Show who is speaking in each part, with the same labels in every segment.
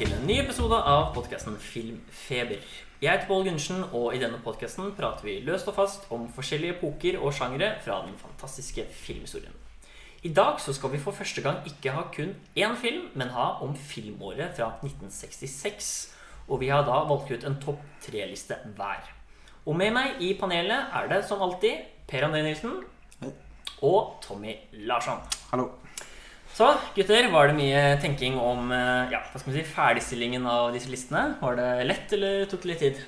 Speaker 1: Til en ny episode av podkasten Filmfeber. Jeg heter Pål Gundersen, og i denne podkasten prater vi løst og fast om forskjellige epoker og sjangre fra den fantastiske filmhistorien. I dag så skal vi for første gang ikke ha kun én film, men ha om filmåret fra 1966. Og vi har da valgt ut en topp tre-liste hver. Og med meg i panelet er det som alltid Per André Nilsen og Tommy Larsson.
Speaker 2: Hallo.
Speaker 1: Så gutter, var det mye tenking om eh, ja, hva skal man si, ferdigstillingen av disse listene? Var det lett, eller tok det litt tid?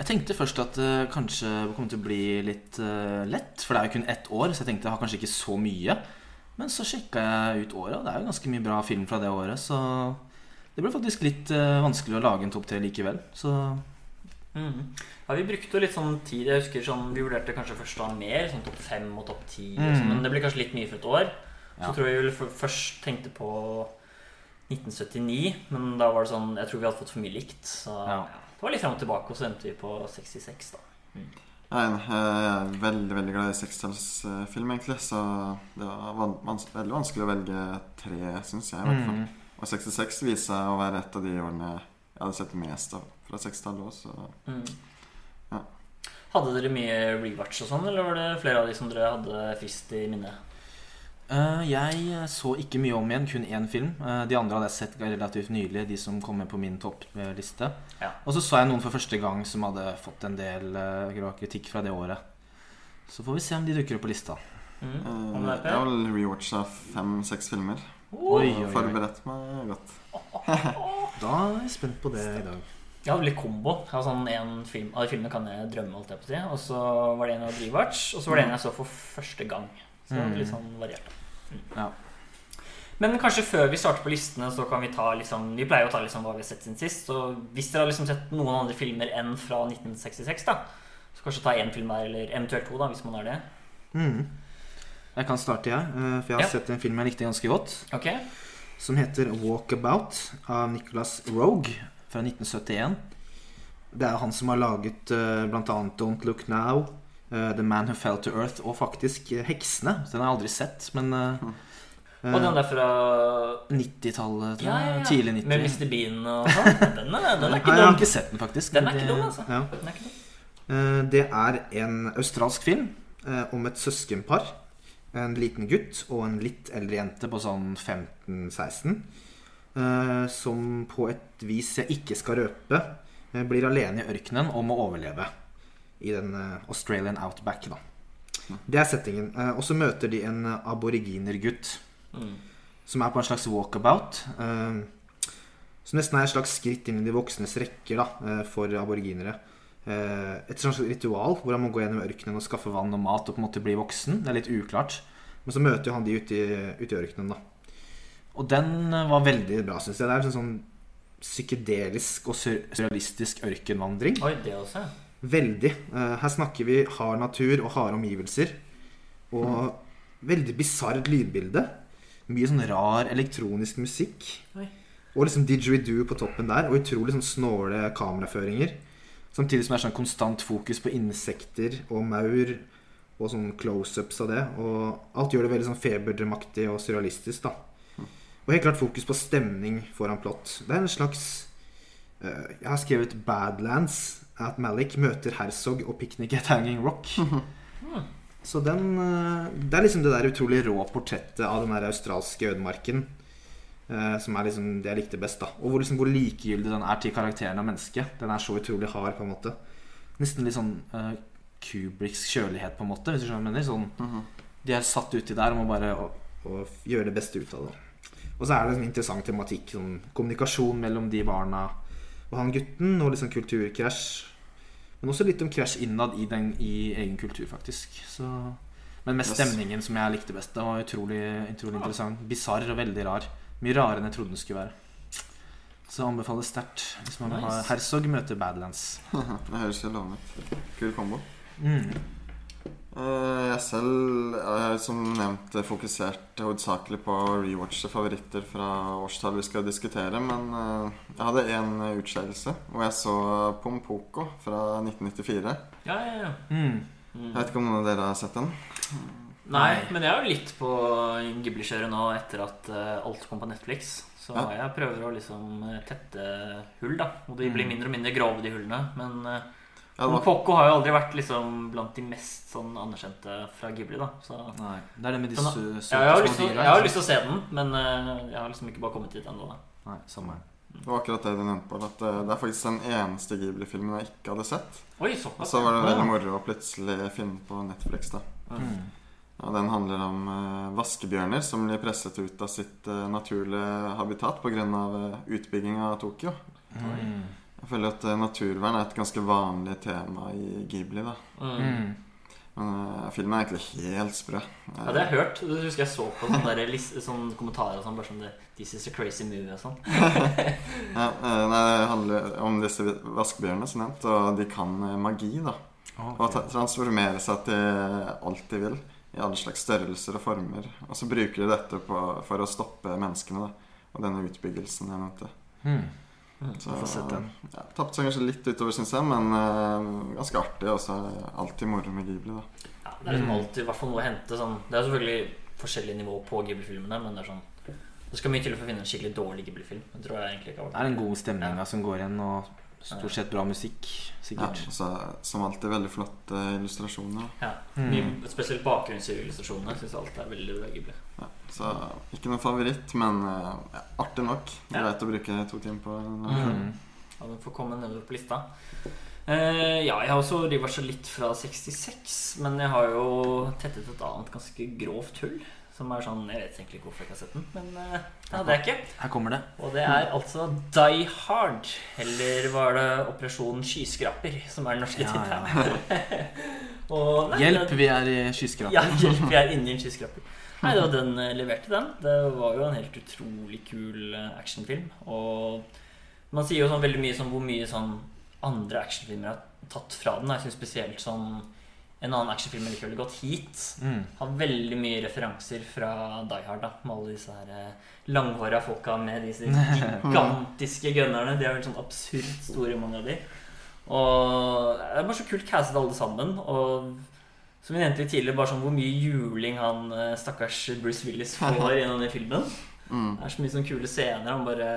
Speaker 2: Jeg tenkte først at det kanskje kom til å bli litt uh, lett, for det er jo kun ett år, så jeg tenkte jeg har kanskje ikke så mye. Men så sjekka jeg ut året, og det er jo ganske mye bra film fra det året, så det ble faktisk litt uh, vanskelig å lage en topp tre likevel. Så
Speaker 1: Mm. Ja, Vi brukte jo litt sånn tid. Jeg husker sånn, Vi vurderte kanskje først å ha mer, sånn topp fem og topp ti. sånn,
Speaker 2: Mhm.
Speaker 1: Men det ble kanskje litt mye for et år. Så tror jeg vi først tenkte på 1979, men da var det sånn Jeg tror vi hadde fått for mye likt. Så
Speaker 2: Ja.
Speaker 1: ja, det var litt fram og tilbake, og så endte vi på 66, da.
Speaker 3: Mm. Jeg er veldig veldig glad i sekstallsfilm, egentlig. Så det var vans veldig vanskelig å velge tre, syns jeg. i hvert fall
Speaker 2: mm.
Speaker 3: Og 66 viser seg å være et av de årene jeg hadde sett mest av fra 60-tallet òg, så
Speaker 1: Mm.
Speaker 3: Ja.
Speaker 1: Hadde dere mye rewatch og sånn, eller var det flere av de som dere hadde frist i minne?
Speaker 2: Eh, jeg så ikke mye om igjen, kun én film. Eh, de andre hadde jeg sett relativt nylig, de som kom med på min toppliste.
Speaker 1: Ja.
Speaker 2: Og så så jeg noen for første gang som hadde fått en del eh, kritikk fra det året. Så får vi se om de dukker opp på lista.
Speaker 1: Mm. Uh,
Speaker 3: Jeg har vel rewatcha fem-seks filmer.
Speaker 2: Oi, oi, oi.
Speaker 3: forberedt meg godt.
Speaker 2: Da er jeg spent på det i dag.
Speaker 1: Jeg hadde litt kombo. Sånn en film, Av de filmene kan jeg drømme, holdt jeg på å si. Og så var det en av Rewatch, og så var det en jeg så for første gang. Så
Speaker 2: Mm.
Speaker 1: litt sånn variert. Mm.
Speaker 2: Ja.
Speaker 1: Men kanskje før vi starter på listene, så kan vi ta liksom Vi pleier å ta liksom hva vi har sett siden sist. Så hvis dere har liksom sett noen andre filmer enn fra 1966, da, så kanskje ta én film hver, eller eventuelt to, da, hvis man har det.
Speaker 2: Mm. Jeg kan starte, jeg. eh, For jeg har
Speaker 1: Ja.
Speaker 2: sett en film jeg likte ganske godt.
Speaker 1: Okay.
Speaker 2: Som heter Walkabout av Nicholas Rogue fra 1971. Det er han som har laget uh, bl.a. Don't Look Now, eh, The Man Who Fell to Earth og faktisk eh, Heksene. Den har jeg aldri sett, men eh,
Speaker 1: Og den der fra
Speaker 2: 90-tallet, tror jeg.
Speaker 1: Ja, ja, ja.
Speaker 2: Tidlig 90.
Speaker 1: Med Mr. Bean og sånn. Den er, den er ikke
Speaker 2: jeg har
Speaker 1: dum.
Speaker 2: ikke sett den, faktisk.
Speaker 1: Den er ikke dum, altså.
Speaker 2: Ja.
Speaker 1: Den er ikke dum.
Speaker 2: Eh, Det er en australsk film eh, om et søskenpar. En liten gutt og en litt eldre jente på sånn 15-16. eh, Som på et vis jeg ikke skal røpe, eh, blir alene i ørkenen og må overleve. I den eh, Australian Outback, da. Det er settingen. Eh, Og så møter de en eh, aboriginergutt
Speaker 1: Mm.
Speaker 2: som er på en slags walkabout. Som nesten er et slags skritt inn i de voksnes rekker da, for aboriginere. Et slags ritual hvor han må gå gjennom ørkenen og skaffe vann og mat og på en måte bli voksen. Det er litt uklart. Men så møter jo han de ute i, ute i ørkenen, da. Og den var veldig bra, syns jeg. Det er en sånn psykedelisk og surrealistisk ørkenvandring.
Speaker 1: Oi, det også. ja.
Speaker 2: Veldig. Eh, Her snakker vi hard natur og harde omgivelser. Og veldig bisart lydbilde. Mye sånn rar elektronisk musikk.
Speaker 1: Oi.
Speaker 2: Og liksom didgeridoo på toppen der. Og utrolig sånn snåle kameraføringer. Samtidig som det er sånn konstant fokus på insekter og maur. Og sånn close-ups av det. Og alt gjør det veldig sånn feberdremaktig og surrealistisk, da. Og helt klart fokus på stemning foran plott. Det er en slags uh, Jeg har skrevet Badlands. At Malik møter Herzog og Picnic at Hanging Rock. Så den eh, Det er liksom det der utrolig rå portrettet av den der australske ødemarken. eh, som er liksom det jeg likte best. da Og hvor, liksom, hvor likegyldig den er til karakteren av mennesket. Den er så utrolig hard, på en måte. Nesten litt sånn uh, Kubriks kjølighet, på en måte. Hvis du skjønner hva jeg mener. Sånn, de er satt uti der og må bare å, å gjøre det beste ut av det. Og så er det en interessant tematikk. Sånn, kommunikasjon mellom de barna og han gutten, og liksom kulturkrasj. Men også litt om krasj innad i, den, i egen kultur, faktisk. Så, men mest stemningen som jeg likte best. Den var utrolig, utrolig interessant. Bisarr og veldig rar. Mye rarere enn jeg trodde den skulle være. Så anbefales sterkt hvis man vil ha Herzog møter Badlands.
Speaker 3: Det høres jo lovende ut. Kul kombo.
Speaker 2: Mm.
Speaker 3: Eh, Jeg selv har som nevnt fokusert hovedsakelig på å rewatche favoritter fra årstallet vi skal diskutere. Men eh, jeg hadde en utskeielse og jeg så Pompoko fra 1994.
Speaker 1: Ja, ja, ja.
Speaker 2: Mm.
Speaker 1: Mm.
Speaker 3: Jeg vet ikke om noen av dere har sett den?
Speaker 1: Nei, men jeg er jo litt på Ghibli-kjøret nå etter at eh, alt kom på Netflix. Så
Speaker 3: Ja.
Speaker 1: jeg prøver å liksom tette hull, da. Og de blir
Speaker 2: Mm.
Speaker 1: mindre og mindre grove, de hullene. Men
Speaker 3: Ja, var,
Speaker 1: Poco har jo aldri vært liksom blant de mest sånn anerkjente fra Ghibli, da. Så
Speaker 2: Nei, Det er det med de
Speaker 1: Sånn, ja,
Speaker 2: søte
Speaker 1: jeg, har lyst
Speaker 2: dyra.
Speaker 1: jeg har
Speaker 2: ikke
Speaker 1: lyst til å se den, men eh, jeg har liksom ikke bare kommet dit ennå.
Speaker 2: Nei, samme her.
Speaker 3: det var akkurat det du nevnte, På, At eh, det er faktisk den eneste Ghibli-filmen jeg ikke hadde sett.
Speaker 1: Oi,
Speaker 3: Og så var det veldig moro å plutselig finne på Netflix, da.
Speaker 2: Mm.
Speaker 3: Ja, den handler om uh, vaskebjørner som blir presset ut av sitt uh, naturlige habitat pga. Uh, utbygging av Tokyo.
Speaker 2: Mm.
Speaker 3: Jeg føler at eh, naturvern er et ganske vanlig tema i Ghibli. da
Speaker 1: Mm.
Speaker 3: Men uh, filmen er egentlig helt sprø.
Speaker 1: Ja, det har jeg hørt. Det husker jeg så på sånne, der, lis- sånne kommentarer og sånn. Bare sånn det, 'This is a crazy movie' og sånn.
Speaker 3: Ja, eh, nei, det handler om disse vaskebjørnene, som nevnt, og de kan magi. da
Speaker 2: Okay.
Speaker 3: Og transformere seg til alt de vil. I alle slags størrelser og former. Og så bruker de dette på, for å stoppe menneskene. da Og denne utbyggelsen jeg nevnte.
Speaker 2: Mm.
Speaker 3: Så,
Speaker 2: Jeg får sett den.
Speaker 3: Ja, Tapte seg kanskje litt utover, syns jeg, men uh, ganske artig. Og så er det alltid moro med Ghibli. da
Speaker 1: Ja, det er liksom
Speaker 2: Mm.
Speaker 1: alltid hvert fall noe å hente. Sånn. Det er selvfølgelig forskjellige nivå på Ghibli-filmene, men det er sånn det skal mye til for å finne en skikkelig dårlig Ghibli-film. Det tror jeg egentlig ikke har vært
Speaker 2: Det
Speaker 1: er
Speaker 2: er god stemning stemninga som går igjen, og stort sett bra musikk. Sikkert.
Speaker 3: Ja, så som alltid veldig flotte illustrasjoner.
Speaker 1: ja.
Speaker 2: Mm.
Speaker 1: Mye, Spesielt bakgrunnsillustrasjonene syns jeg alltid er veldig bra
Speaker 3: Ja, så ikke noen favoritt, men eh, ja, artig nok.
Speaker 1: Ja.
Speaker 3: Greit å bruke to timer på.
Speaker 2: Mm.
Speaker 1: Ja, den får komme nedover på lista. Eh, ja, jeg har også reversa litt fra 66, men jeg har jo tettet et annet ganske grovt hull. Som er sånn Jeg vet egentlig ikke hvorfor jeg ikke har sett den, men eh, det hadde jeg ikke.
Speaker 2: Her kommer det.
Speaker 1: Og det er altså Die Hard, eller var det Operasjon skyskraper, som er den norske
Speaker 2: Ja,
Speaker 1: tittelen. Og, nei,
Speaker 2: Hjelp, vi er i skyskraper.
Speaker 1: Ja, hjelp, vi er inni en skyskraper. Nei, var den eh, leverte den. Det var jo en helt utrolig kul eh, actionfilm. Og man sier jo sånn veldig mye sånn hvor mye sånn andre actionfilmer har tatt fra den. Jeg synes spesielt sånn en annen actionfilm jeg liker veldig godt, Heat,
Speaker 2: Mm.
Speaker 1: har veldig mye referanser fra Die Hard. da Med alle disse her eh, langhåra folka med disse gigantiske gunnerne. De er vel sånn absurd store, mange av de. Og det er bare så kult castet alle sammen. Og som vi nevnte litt tidligere, bare sånn hvor mye juling han eh, stakkars Bruce Willis får i denne filmen.
Speaker 3: Mm.
Speaker 1: Det er så mye sånne kule scener. Han bare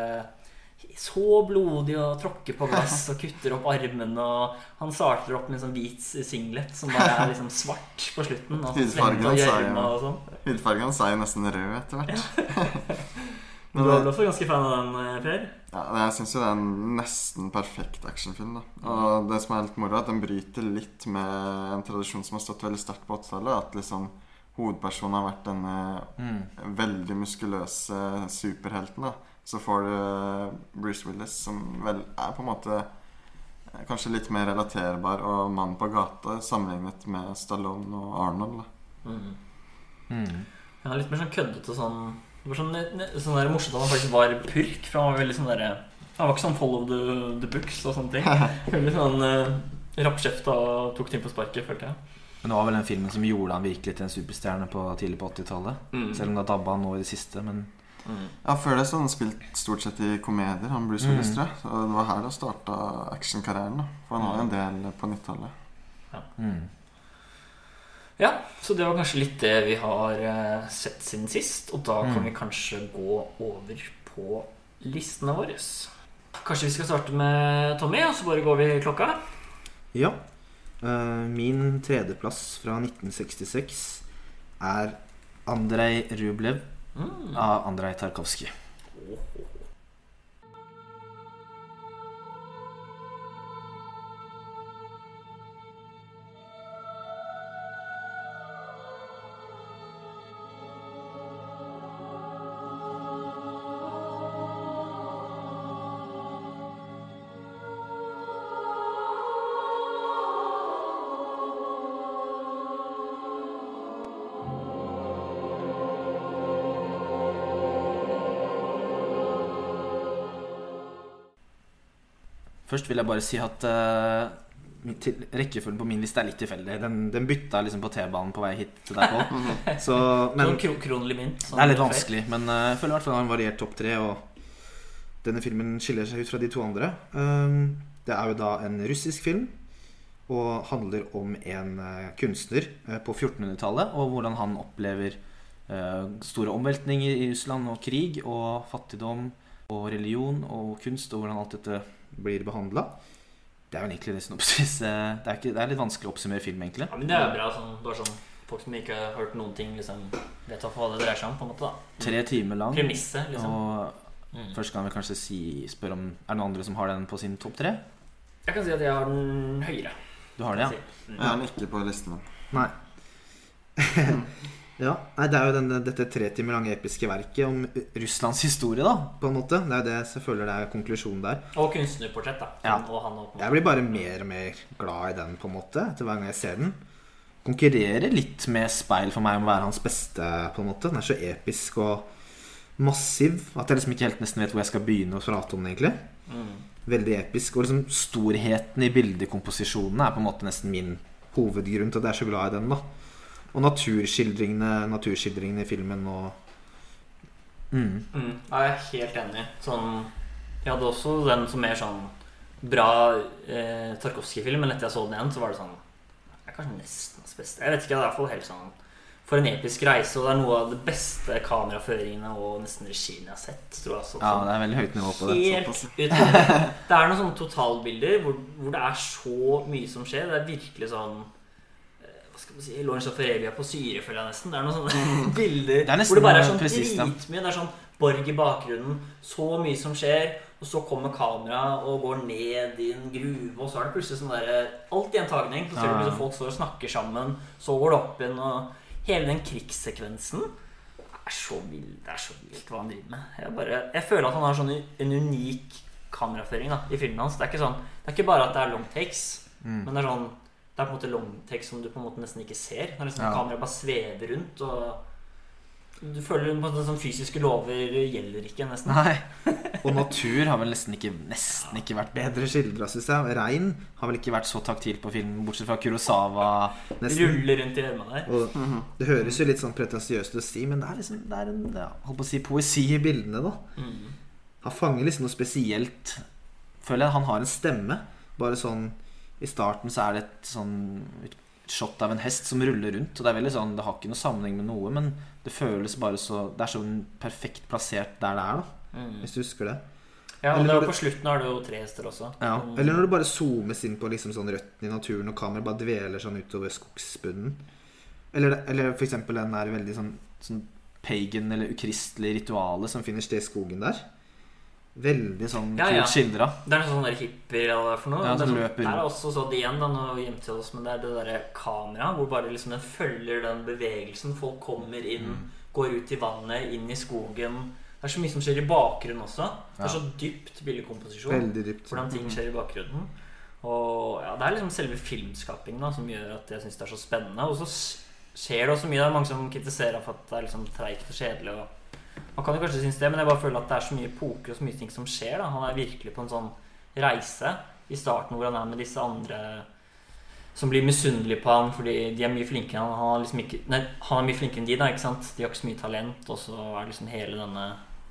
Speaker 1: så blodig og tråkker på glass og kutter opp armene. Og han starter opp med en sånn hvit singlet som bare er liksom svart på slutten. Og så
Speaker 3: Hudfargen hans er jo-
Speaker 1: og sånn.
Speaker 3: Hans er jo nesten rød etter hvert.
Speaker 1: Men du er vel også ganske fan av den, eh, Per?
Speaker 3: Ja, jeg syns jo det er en nesten perfekt actionfilm. da Og det som er litt moro, er at den bryter litt med en tradisjon som har stått veldig sterkt på 80-tallet. At liksom hovedpersonen har vært denne
Speaker 2: Mm.
Speaker 3: veldig muskuløse superhelten. da Så får du Bruce Willis, som vel er på en måte eh, kanskje litt mer relaterbar og mann på gata sammenlignet med Stallone og Arnold. da
Speaker 1: Mm.
Speaker 2: Mm.
Speaker 1: Han er litt mer sånn køddete sånn Det var sånn, sånn der morsomt at han faktisk var purk. For han var veldig sånn derre Han var ikke sånn follow the, the books og sånne ting. Veldig sånn uh, rappkjefta og tok ting på sparket, følte jeg.
Speaker 2: Men det var vel den filmen som gjorde han virkelig til en superstjerne på tidlig på 80-tallet.
Speaker 1: Mm.
Speaker 2: Selv om det har dabba nå i det siste. Men
Speaker 1: Mm.
Speaker 3: Ja, Før det så hadde han spilt stort sett i komedier, han Bruce Willis.
Speaker 2: Mm.
Speaker 3: tror jeg Så det var her det starta actionkarrieren. For han har jo en del på 90-tallet.
Speaker 2: mm.
Speaker 1: Ja, så det var kanskje litt det vi har eh, sett siden sist. Og da kan
Speaker 2: Mm.
Speaker 1: vi kanskje gå over på listene våre. Kanskje vi skal starte med Tommy, og så bare går vi klokka?
Speaker 4: Ja. Eh, min tredjeplass fra 1966 er Andrej Rublev
Speaker 1: Mm.
Speaker 2: av Andrej Tarkovskij. Først vil jeg bare si at uh, til- rekkefølgen på min liste er litt tilfeldig. Den, den bytta liksom på T-banen på vei hit til deg, Pål. Så, men
Speaker 1: sånn kro kronelig mynt. sånn
Speaker 2: det er litt vanskelig. Men uh,
Speaker 4: jeg føler i hvert fall den har en variert topp tre, og denne filmen skiller seg ut fra de to andre. Um, det er jo da en russisk film Og handler om en eh, kunstner
Speaker 2: på 1400-tallet, og hvordan han opplever store omveltninger i Russland, og krig, og fattigdom, og religion, og kunst, og hvordan alt dette
Speaker 4: blir behandla.
Speaker 2: Det er vel egentlig nesten synopsis det, er ikke, det er litt vanskelig å oppsummere film, egentlig.
Speaker 1: Ja, men det er bra. Sånn, bare sånn folk som ikke har hørt noen ting, liksom vet hva det dreier seg om. på en måte da
Speaker 2: Tre timer lang.
Speaker 1: Premisse, liksom.
Speaker 2: Og
Speaker 1: Mm.
Speaker 2: først kan vi kanskje si, spørre om Er det noen andre som har den på sin topp tre?
Speaker 1: Jeg kan si at jeg har den høyere.
Speaker 2: Du har det, ja?
Speaker 1: Si. jeg.
Speaker 3: Jeg har den ikke på listen min.
Speaker 4: Nei. ja, nei, det er jo denne, dette tre timer lange episke verket om
Speaker 2: Russlands historie, da.
Speaker 4: På en måte. Det er jo det jeg føler det er konklusjonen der.
Speaker 1: Og kunstnerportrett, da.
Speaker 2: Ja.
Speaker 1: Og han og,
Speaker 4: Jeg blir bare mer og mer glad i den på en måte etter hver gang jeg ser den.
Speaker 2: Konkurrerer litt med speil for meg om å være hans
Speaker 4: beste, på en måte. Den er så episk og massiv at jeg liksom ikke helt nesten vet hvor jeg skal begynne å prate om den, egentlig.
Speaker 1: mm.
Speaker 4: Veldig episk. Og liksom storheten i bildekomposisjonene er på en måte nesten min hovedgrunn til at jeg er så glad i den. da Og naturskildringene, naturskildringene i filmen og
Speaker 2: Mm.
Speaker 1: Mm. Ja, jeg er helt enig. Sånn, jeg hadde også den som mer sånn bra eh, Tarkovskij-film, men etter jeg så den igjen, så var det sånn Det er kanskje nesten hans beste. Jeg vet ikke, det er i hvert fall helt sånn For en episk reise, og det er noe av det beste kameraføringene og nesten regien jeg har sett. Tror jeg sånn,
Speaker 2: Ja, det er veldig høyt nivå på det.
Speaker 1: Det er noen sånne totalbilder hvor, hvor det er så mye som skjer. Det er virkelig sånn Hva skal man si Lawrence of Arabia på syre, føler jeg nesten. Det er noen sånne bilder
Speaker 2: Det
Speaker 1: hvor det bare er sånn dritmye. Det er sånn borg i bakgrunnen, så mye som skjer, og så kommer kamera og går ned i en gruve, og så er det plutselig sånn derre Alt i en tagning. Så ser du liksom folk står og snakker sammen, så går det opp igjen, og hele den krigssekvensen det er så vild, det er så vilt hva han driver med. Jeg, bare, jeg føler at han har sånn en unik kameraføring da, i filmen hans. Det er ikke sånn Det er ikke bare at det er long takes,
Speaker 2: Mm.
Speaker 1: men det er sånn Det er på en måte long som du på en måte nesten ikke ser. Når liksom
Speaker 2: Ja.
Speaker 1: kameraet bare svever rundt, og du føler på at sånn fysiske lover gjelder ikke, nesten.
Speaker 2: Nei. Og natur har vel nesten ikke, nesten ikke vært bedre.
Speaker 4: skildra, syns jeg. Regn
Speaker 2: Har vel ikke vært så taktil på film, bortsett fra Kurosawa.
Speaker 4: nesten.
Speaker 1: Ruller rundt i gjørma der.
Speaker 4: Og det høres jo litt sånn pretensiøst ut å si, men det er liksom det er en ja, holdt på å si poesi i bildene, da.
Speaker 1: Mm.
Speaker 4: Han fanger liksom noe spesielt.
Speaker 2: Føler jeg han har en
Speaker 4: Stemme. Bare sånn
Speaker 2: I starten så er det et sånn shot av en hest som ruller rundt. Og det er veldig sånn Det har ikke noe sammenheng med noe, men det føles bare så Det er sånn perfekt plassert der det er, da.
Speaker 1: Mm.
Speaker 4: Hvis du husker det.
Speaker 1: Ja, og det på slutten har du jo tre hester også.
Speaker 2: Ja.
Speaker 1: Mm.
Speaker 4: Eller når du bare zoomes inn på liksom sånn røttene i naturen, og kameraet bare dveler sånn utover skogsbunnen. Eller, eller for eksempel den der veldig sånn, sånn pagan eller ukristelige ritualet som finner sted i skogen der. Veldig sånn
Speaker 1: Ja,
Speaker 4: kult
Speaker 1: ja.
Speaker 4: skildra.
Speaker 1: Det er noe sånn der hippier eller hva for noe.
Speaker 2: Ja,
Speaker 1: det,
Speaker 2: som
Speaker 1: sånn,
Speaker 2: løper
Speaker 1: det er også sånn igjen da, nå gjemte oss, men det er det derre kameraet hvor bare liksom den følger den bevegelsen. Folk kommer inn,
Speaker 2: Mm.
Speaker 1: går ut i vannet, inn i skogen. Det er så mye som skjer i bakgrunnen også. Det er så dypt bildekomposisjon.
Speaker 4: Veldig dypt.
Speaker 1: Hvordan ting skjer i bakgrunnen. Og ja, Det er liksom selve filmskapingen da, som gjør at jeg syns det er så spennende. Og så skjer det også mye. Det er mange som kritiserer for at det er liksom treigt og kjedelig. Og man kan jo kanskje synes det, men jeg bare føler at det er så mye poker og så mye ting som skjer. da Han er virkelig på en sånn reise i starten hvor han er med disse andre som blir misunnelige på han fordi de er mye flinkere. Han, han, liksom ikke, nei, han er mye flinkere enn de, da, ikke sant? De har ikke så mye talent. Og så er liksom hele denne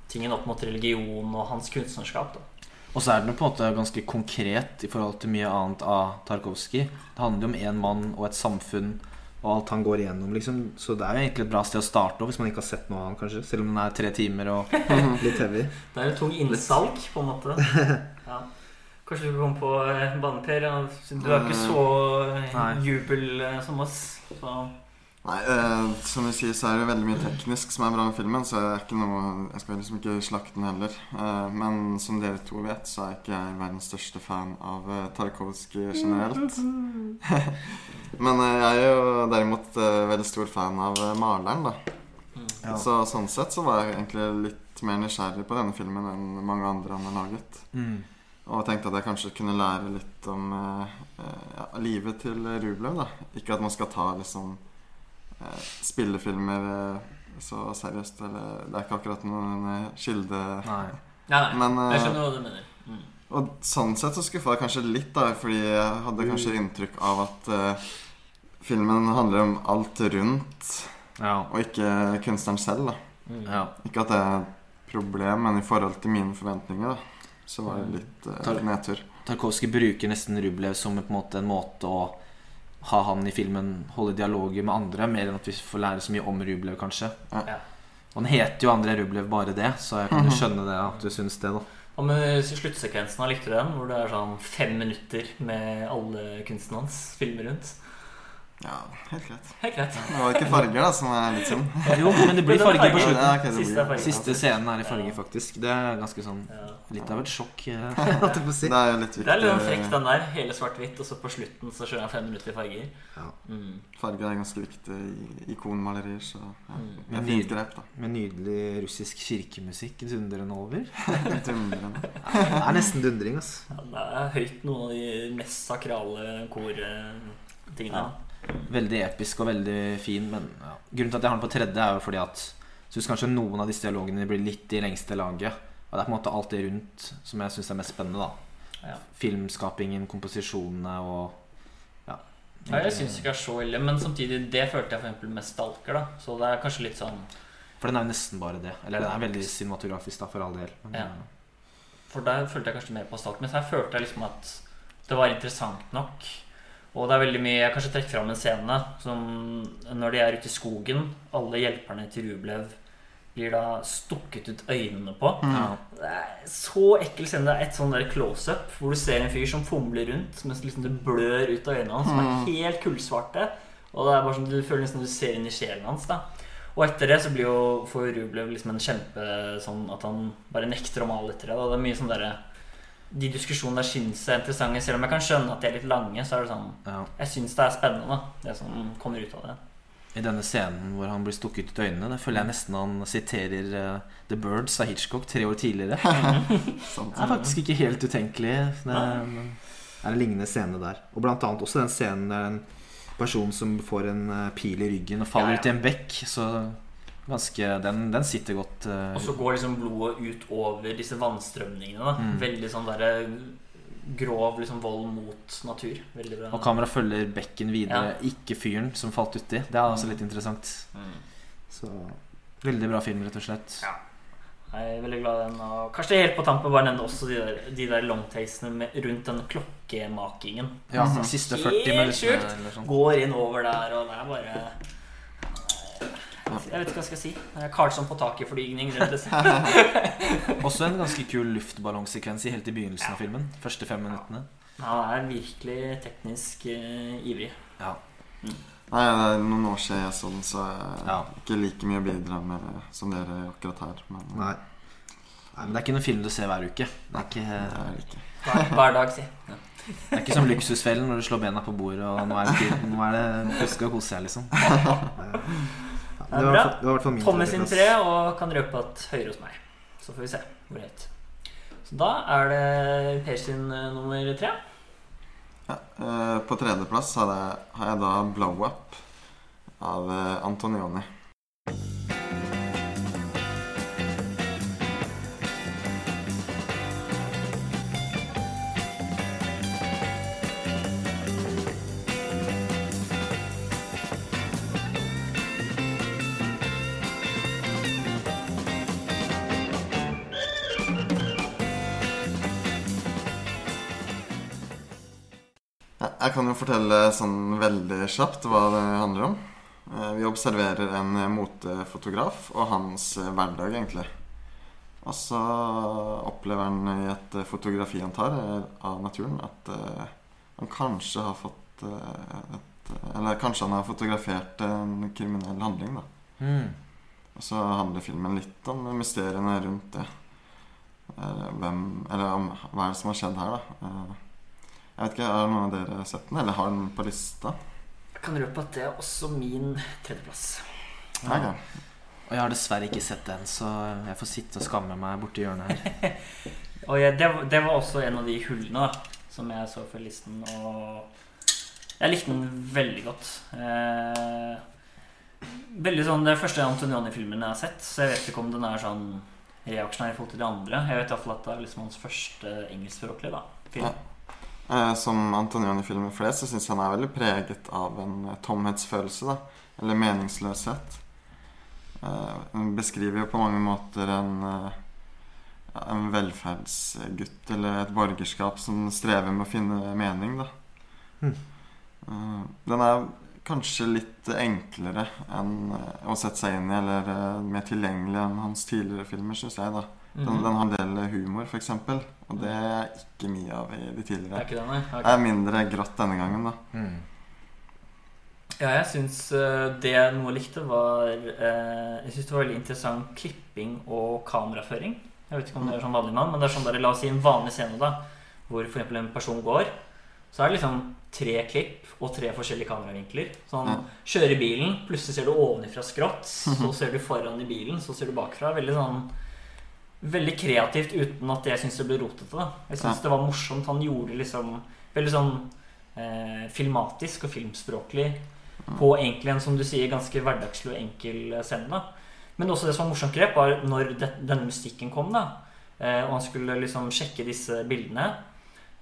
Speaker 1: tingen opp mot religion og hans kunstnerskap. da
Speaker 2: Og så er den på en måte ganske konkret i forhold til mye annet av Tarkovskij. Det handler jo om én mann og et samfunn.
Speaker 4: Og alt han går igjennom, liksom.
Speaker 2: Så det er jo egentlig et bra sted å starte
Speaker 4: Hvis man ikke har sett noe han, kanskje.
Speaker 2: Selv om den er tre timer og
Speaker 4: Litt heavy.
Speaker 1: Det er jo tung innsalg, på en måte. Ja. Kanskje du kan komme på eh, banen, Per. Du er ikke så eh, jubel eh, som oss. Så
Speaker 3: Nei, eh, som du sier, så er det veldig mye teknisk som er bra med filmen. Så det ikke noe, jeg skal liksom ikke slakte den heller. Eh, men som dere to vet, så er ikke jeg verdens største fan av eh, Tarkovskij generelt. men eh, jeg er jo derimot eh, veldig stor fan av eh, maleren, da.
Speaker 2: Ja.
Speaker 3: Så sånn sett så var jeg egentlig litt mer nysgjerrig på denne filmen enn mange andre han har laget.
Speaker 2: mm.
Speaker 3: Og tenkte at jeg kanskje kunne lære litt om ja, livet til Rublev. da Ikke at man skal ta liksom spillefilmer eh, så seriøst. Eller, det er ikke akkurat noen eh, kilde
Speaker 2: Nei.
Speaker 1: Nei, nei.
Speaker 3: Men, eh,
Speaker 1: jeg skjønner hva du mener. Mm.
Speaker 3: Og sånn sett så skuffa jeg kanskje litt, da fordi jeg hadde kanskje inntrykk av at uh, filmen handler om alt rundt,
Speaker 2: Ja.
Speaker 3: og ikke kunstneren selv. da
Speaker 1: Mm.
Speaker 2: ja.
Speaker 3: Ikke at det er et problem, men i forhold til mine forventninger, da så var det litt uh,
Speaker 2: Tar-
Speaker 3: nedtur.
Speaker 2: Tarkovskij bruker nesten Rublev som på en måte en måte å ha han i filmen holde dialoger med andre, mer enn at vi får lære så mye om Rublev, kanskje.
Speaker 3: Ja.
Speaker 1: Ja.
Speaker 2: Og han heter jo André Rublev bare det, så jeg kan jo skjønne det at du syns det, da.
Speaker 1: Og med sluttsekvensen likte du den, hvor det er sånn fem minutter med alle kunstene hans filmer rundt.
Speaker 3: Ja, helt greit.
Speaker 1: Helt greit.
Speaker 3: Det var ikke farger, da, som er litt synd.
Speaker 2: Jo, men det blir
Speaker 1: er
Speaker 2: farger på slutten.
Speaker 3: Ja, okay,
Speaker 1: Siste er farger.
Speaker 2: Siste scenen er i farger, faktisk. Det er ganske sånn Litt av et sjokk. eh.
Speaker 4: Si.
Speaker 3: Det er jo litt viktig.
Speaker 1: Det er litt frekt, frekk, den der. Hele svart-hvitt, og så på slutten så kjører han fem minutter i farger.
Speaker 4: Ja.
Speaker 1: Mm.
Speaker 3: Farger er ganske viktig i ikonmalerier, så ja.
Speaker 1: Mm.
Speaker 3: det er fint grep, da.
Speaker 2: Med nydelig russisk kirkemusikk dundrende over.
Speaker 3: Dundrende.
Speaker 4: Det er nesten dundring, altså.
Speaker 1: Ja, det er høyt noen av de mest sakrale kortingene.
Speaker 2: Ja. Veldig episk og veldig fin, men ja. Grunnen til at jeg har den på tredje, er jo fordi at syns kanskje noen av disse dialogene blir litt i lengste laget. Og det er på en måte alt det rundt som jeg syns er mest spennende. da
Speaker 1: Ja.
Speaker 2: Filmskapingen, komposisjonene og ja.
Speaker 1: Jeg syns ikke det er så ille, men samtidig det følte jeg for eksempel med Stalker. da Så det er kanskje litt sånn
Speaker 2: For den er jo nesten bare det. Eller den er veldig cinematografisk, da, for all del. Men,
Speaker 1: Ja. For der følte jeg kanskje mer på Stalker. Mens her følte jeg liksom at det var interessant nok. Og det er veldig mye Jeg kanskje trekker fram en scene som når de er ute i skogen. Alle hjelperne til Rublev blir da stukket ut øynene på.
Speaker 2: Mm.
Speaker 1: Det er så ekkel scene. Det er et sånn der close-up hvor du ser en fyr som fomler rundt mens liksom det blør ut av øynene hans, som er helt kullsvarte. Og det er bare sånn, Du føler nesten du ser inn i sjelen hans. da Og etter det så blir jo for Rublev liksom en kjempe sånn at han bare nekter å male etter det. Da. Det er mye sånn derre De diskusjonene der syns jeg er interessante. Selv om jeg kan skjønne at de er litt lange, så er det sånn
Speaker 2: ja.
Speaker 1: Jeg syns det er spennende, det som kommer ut av det.
Speaker 2: I denne scenen hvor han blir stukket ut i øynene, det føler jeg nesten han siterer uh, The Birds av Hitchcock tre år tidligere. Det er faktisk ikke helt utenkelig. Det er,
Speaker 4: er en lignende scene der. Og blant annet også den scenen der en person som får en eh, pil i ryggen
Speaker 2: og faller
Speaker 1: Ja, ja.
Speaker 2: ut i en bekk. Så ganske Den, den sitter godt. Uh,
Speaker 1: Og så går liksom blodet ut over disse vannstrømningene. Da.
Speaker 2: Mm.
Speaker 1: Veldig sånn derre grov liksom vold mot natur. Veldig bra.
Speaker 2: og kameraet følger bekken videre,
Speaker 1: Ja.
Speaker 2: ikke fyren som falt uti. Det er også litt interessant.
Speaker 1: Mm.
Speaker 4: Så
Speaker 2: Veldig bra film, rett og slett.
Speaker 1: Ja. Jeg er veldig glad i den. Og kanskje helt på tampen bare nevne også de der, de der longtakesene rundt den klokkemakingen.
Speaker 2: Ja,
Speaker 3: Mhm.
Speaker 2: de Siste
Speaker 1: Helt
Speaker 2: 40 minuttene
Speaker 1: sjukt.
Speaker 2: sånn.
Speaker 1: Går inn over der, og det er bare Jeg vet ikke hva jeg skal si. Er Karlsson på taket-flygning. og.
Speaker 2: Også en ganske kul luftballongsekvens i helt i begynnelsen av filmen. Første fem minuttene.
Speaker 1: Han er virkelig teknisk uh, ivrig.
Speaker 2: Ja.
Speaker 3: Nei, det er noen år siden jeg så den, så jeg
Speaker 2: Ja.
Speaker 3: ikke like mye å bidra med som dere akkurat her. Men
Speaker 4: nei.
Speaker 2: Nei, men Det er ikke noen film du ser hver uke. Det er ikke,
Speaker 3: det er ikke.
Speaker 1: Hver, hver dag, si. Ja.
Speaker 2: det er ikke som Luksusfellen når du slår bena på bordet og nå er det, tid- nå er det husk å kose seg, liksom.
Speaker 4: Det er bra. det var
Speaker 1: Thomas sin tre, og kan røpe at høyere hos meg. Så får vi se hvor høyt. Så da er det Per sin eh, nummer tre.
Speaker 3: Ja, eh, på tredjeplass har jeg, har jeg da 'Blow Up' av eh, Antonioni. Jeg kan jo fortelle sånn veldig kjapt hva det handler om. Eh, Vi observerer en motefotograf og hans eh, hverdag, egentlig. Og så opplever han i et fotografi han tar eh, av naturen, at han kanskje har fått et Eller kanskje han har fotografert en kriminell handling, da.
Speaker 2: Mm.
Speaker 3: Og så handler filmen litt om mysteriene rundt det. Hvem Eller om hva er det som har skjedd her, da. Jeg vet ikke, Har noen av dere sett den, eller har den på lista?
Speaker 1: Jeg kan røpe at det er også min tredjeplass.
Speaker 3: Ja. Okay.
Speaker 2: Og jeg har dessverre ikke sett den, så jeg får sitte og skamme meg borti hjørnet her.
Speaker 1: Og jeg, det, var- det var også en av de hullene da, som jeg så for listen. Og jeg likte den veldig godt. Eh, veldig sånn, Det er første Antonioni-filmen jeg har sett, så jeg vet ikke om den er sånn reaksjonær i forhold til de andre. Jeg vet i hvert fall at det er liksom hans første engelskspråklige da, film.
Speaker 3: Ja. Eh, Som Antonioni-filmer flest, så syns jeg han er veldig preget av en eh, tomhetsfølelse. da Eller meningsløshet. Eh, Han beskriver jo på mange måter en, eh, en velferdsgutt eller et borgerskap som strever med å finne mening, da.
Speaker 4: Mm.
Speaker 3: Eh, den er kanskje litt enklere enn å sette seg inn i, eller mer tilgjengelig enn hans tidligere filmer, syns jeg. da den,
Speaker 1: Mhm.
Speaker 3: den har en del humor, f.eks., og det er ikke mye av i de
Speaker 1: Det er
Speaker 3: tidligere.
Speaker 1: ikke det, Okay.
Speaker 3: Det er mindre grått denne gangen, da.
Speaker 2: Mm.
Speaker 1: Ja, jeg syns eh, det jeg noe likte, var eh, Jeg syns det var veldig interessant klipping og kameraføring. Jeg vet ikke om det er sånn vanlig mann, men det er sånn der, la oss si en vanlig scene da hvor f.eks. en person går. Så er det liksom tre klipp og tre forskjellige kameravinkler. Sånn,
Speaker 3: Ja.
Speaker 1: Kjører i bilen, plutselig ser du ovenifra skrått, så ser du foran i bilen, så ser du bakfra. Veldig sånn Veldig kreativt uten at jeg syns det ble rotete. Jeg syns
Speaker 3: Ja.
Speaker 1: det var morsomt. Han gjorde liksom veldig sånn eh, filmatisk og filmspråklig på egentlig en som du sier ganske hverdagslig og enkel eh, scene. da Men også det som var morsomt grep, var når det, denne musikken kom, da eh, og han skulle liksom sjekke disse bildene,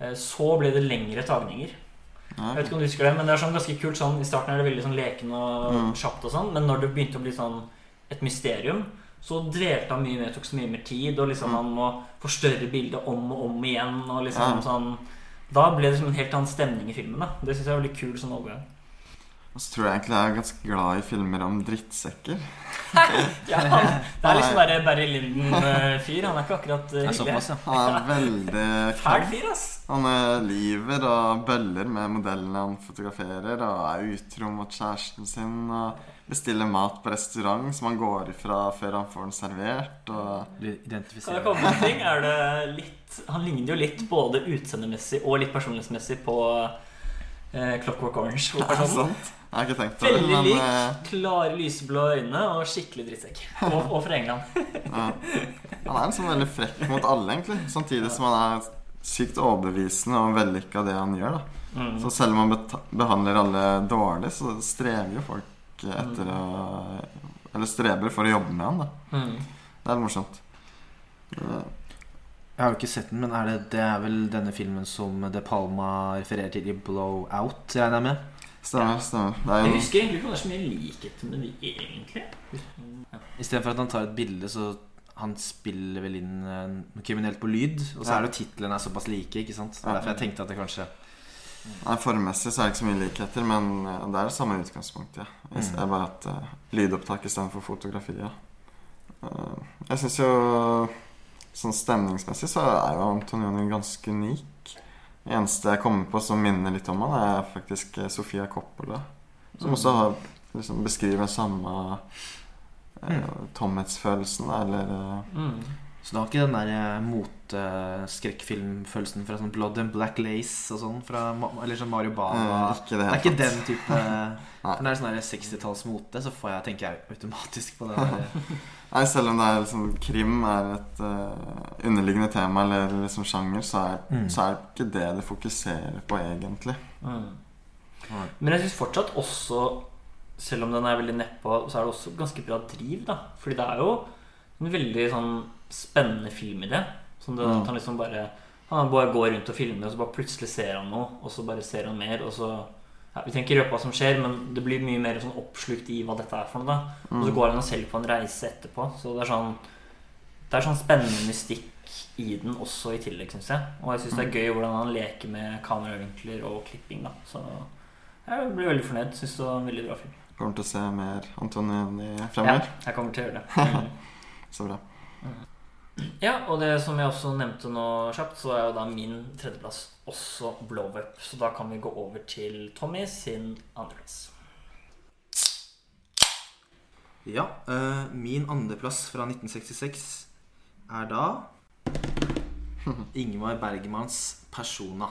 Speaker 1: eh, så ble det lengre tagninger.
Speaker 3: Ja,
Speaker 1: Jeg vet ikke om du husker det, men det er sånn ganske kult sånn I starten er det veldig sånn leken og
Speaker 3: Mm.
Speaker 1: kjapt og sånn, men når det begynte å bli sånn et mysterium, så dvelte han mye mer, tok så mye mer tid, og liksom
Speaker 3: Mm.
Speaker 1: han må forstørre bildet om og om igjen, og liksom
Speaker 3: Ja.
Speaker 1: sånn Da ble det som en helt annen stemning i filmen. da Det syns jeg er veldig kul sånn overgang.
Speaker 3: Og så tror jeg egentlig jeg er ganske glad i filmer om drittsekker.
Speaker 1: Ja, han, det er liksom bare Barry Lyndon-fyr. Han er ikke akkurat
Speaker 2: er
Speaker 1: hyggelig.
Speaker 2: såpass, ja.
Speaker 3: Han er veldig
Speaker 1: Fæl fyr, ass.
Speaker 3: Han eh, lyver og bøller med modellene han fotograferer, og er utro mot kjæresten sin. Og bestiller mat på restaurant som han går ifra før han får den servert. Og
Speaker 2: Du
Speaker 1: Kan jeg komme med ting? Er det litt Han ligner jo litt både utseendemessig og litt personlighetsmessig på eh, Clockwork Orange.
Speaker 3: det
Speaker 1: hovedpersonen.
Speaker 3: sant? Jeg har ikke tenkt på det,
Speaker 1: Veldig
Speaker 3: men
Speaker 1: lik.
Speaker 3: eh,
Speaker 1: Klare, lyseblå øyne og skikkelig drittsekk. Og, og fra England.
Speaker 3: ja. han er en sånn veldig frekk mot alle, egentlig. Samtidig som han er sykt overbevisende og vellykka det han gjør. da
Speaker 1: Mm.
Speaker 3: Så selv om han behandler alle dårlig, så strever jo folk etter å Eller streber for å jobbe med han, da.
Speaker 1: Mm.
Speaker 3: Det er morsomt.
Speaker 2: Jeg har jo ikke sett den, men er det, det er vel denne filmen som De Palma refererer til i Blowout, regner jeg med?
Speaker 3: Stemmer, stemmer. Det er
Speaker 1: Jeg husker egentlig ikke om det er så mye likhet med de egentlig. Ja.
Speaker 2: Istedenfor at han tar et bilde, så han spiller vel inn eh, noe kriminelt på lyd. Og så
Speaker 3: Ja.
Speaker 2: er det jo titlene er såpass like, ikke sant? Det er derfor jeg tenkte at det kanskje
Speaker 3: Nei, Formmessig så er det ikke så mye likheter, men eh, det er det samme utgangspunktet. Ja.
Speaker 2: Mm.
Speaker 3: Det er bare at uh, lydopptak istedenfor fotografi. Ja. Eh, jeg syns jo sånn stemningsmessig så er jo Antonioni ganske unik. Det eneste jeg kommer på som minner litt om han, er faktisk eh, Sofia Coppola. Som også har, liksom, beskriver samme uh, tomhetsfølelsen, eller uh,
Speaker 1: Mm.
Speaker 2: Så du har ikke den der eh, moteskrekkfilmfølelsen fra sånn Blood and Black Lace og sånn? Fra, eller sånn Mario Bava
Speaker 3: Ikke det
Speaker 2: Det er ikke den type For når det er sånn 60-tallsmote, så får jeg, tenker jeg automatisk på det
Speaker 3: Nei, selv om det er liksom krim er et uh, underliggende tema eller liksom sjanger, så er,
Speaker 2: Mm.
Speaker 3: så er det ikke det det fokuserer på egentlig.
Speaker 1: Mm. Men jeg syns fortsatt også, selv om den er veldig nedpå, så er det også ganske bra driv, da. Fordi det er jo en veldig sånn spennende filmidé. i det,
Speaker 3: Mm.
Speaker 1: at han liksom bare Han bare går rundt og filmer, og så bare plutselig ser han noe, og så bare ser han mer, og så ja, Vi trenger ikke røpe hva som skjer, men det blir mye mer sånn oppslukt i hva dette er for noe. da Og så
Speaker 3: Mm.
Speaker 1: går han selv på en reise etterpå. Så det er sånn Det er sånn spennende mystikk i den også i tillegg, syns jeg. Og jeg syns det er gøy hvordan han leker med kameravinkler og klipping. da Så jeg blir veldig fornøyd. Syns det var en veldig bra film.
Speaker 3: Kommer til å se mer Antonioni
Speaker 1: Ja, jeg kommer til å gjøre det. Mm.
Speaker 3: Så bra.
Speaker 1: Ja, og det som jeg også nevnte nå kjapt, så er jo da min tredjeplass også Blow Up. Så da kan vi gå over til Tommy sin andreplass.
Speaker 4: Ja, eh, min andreplass fra 1966 er da
Speaker 2: Ingmar Bergmans Persona.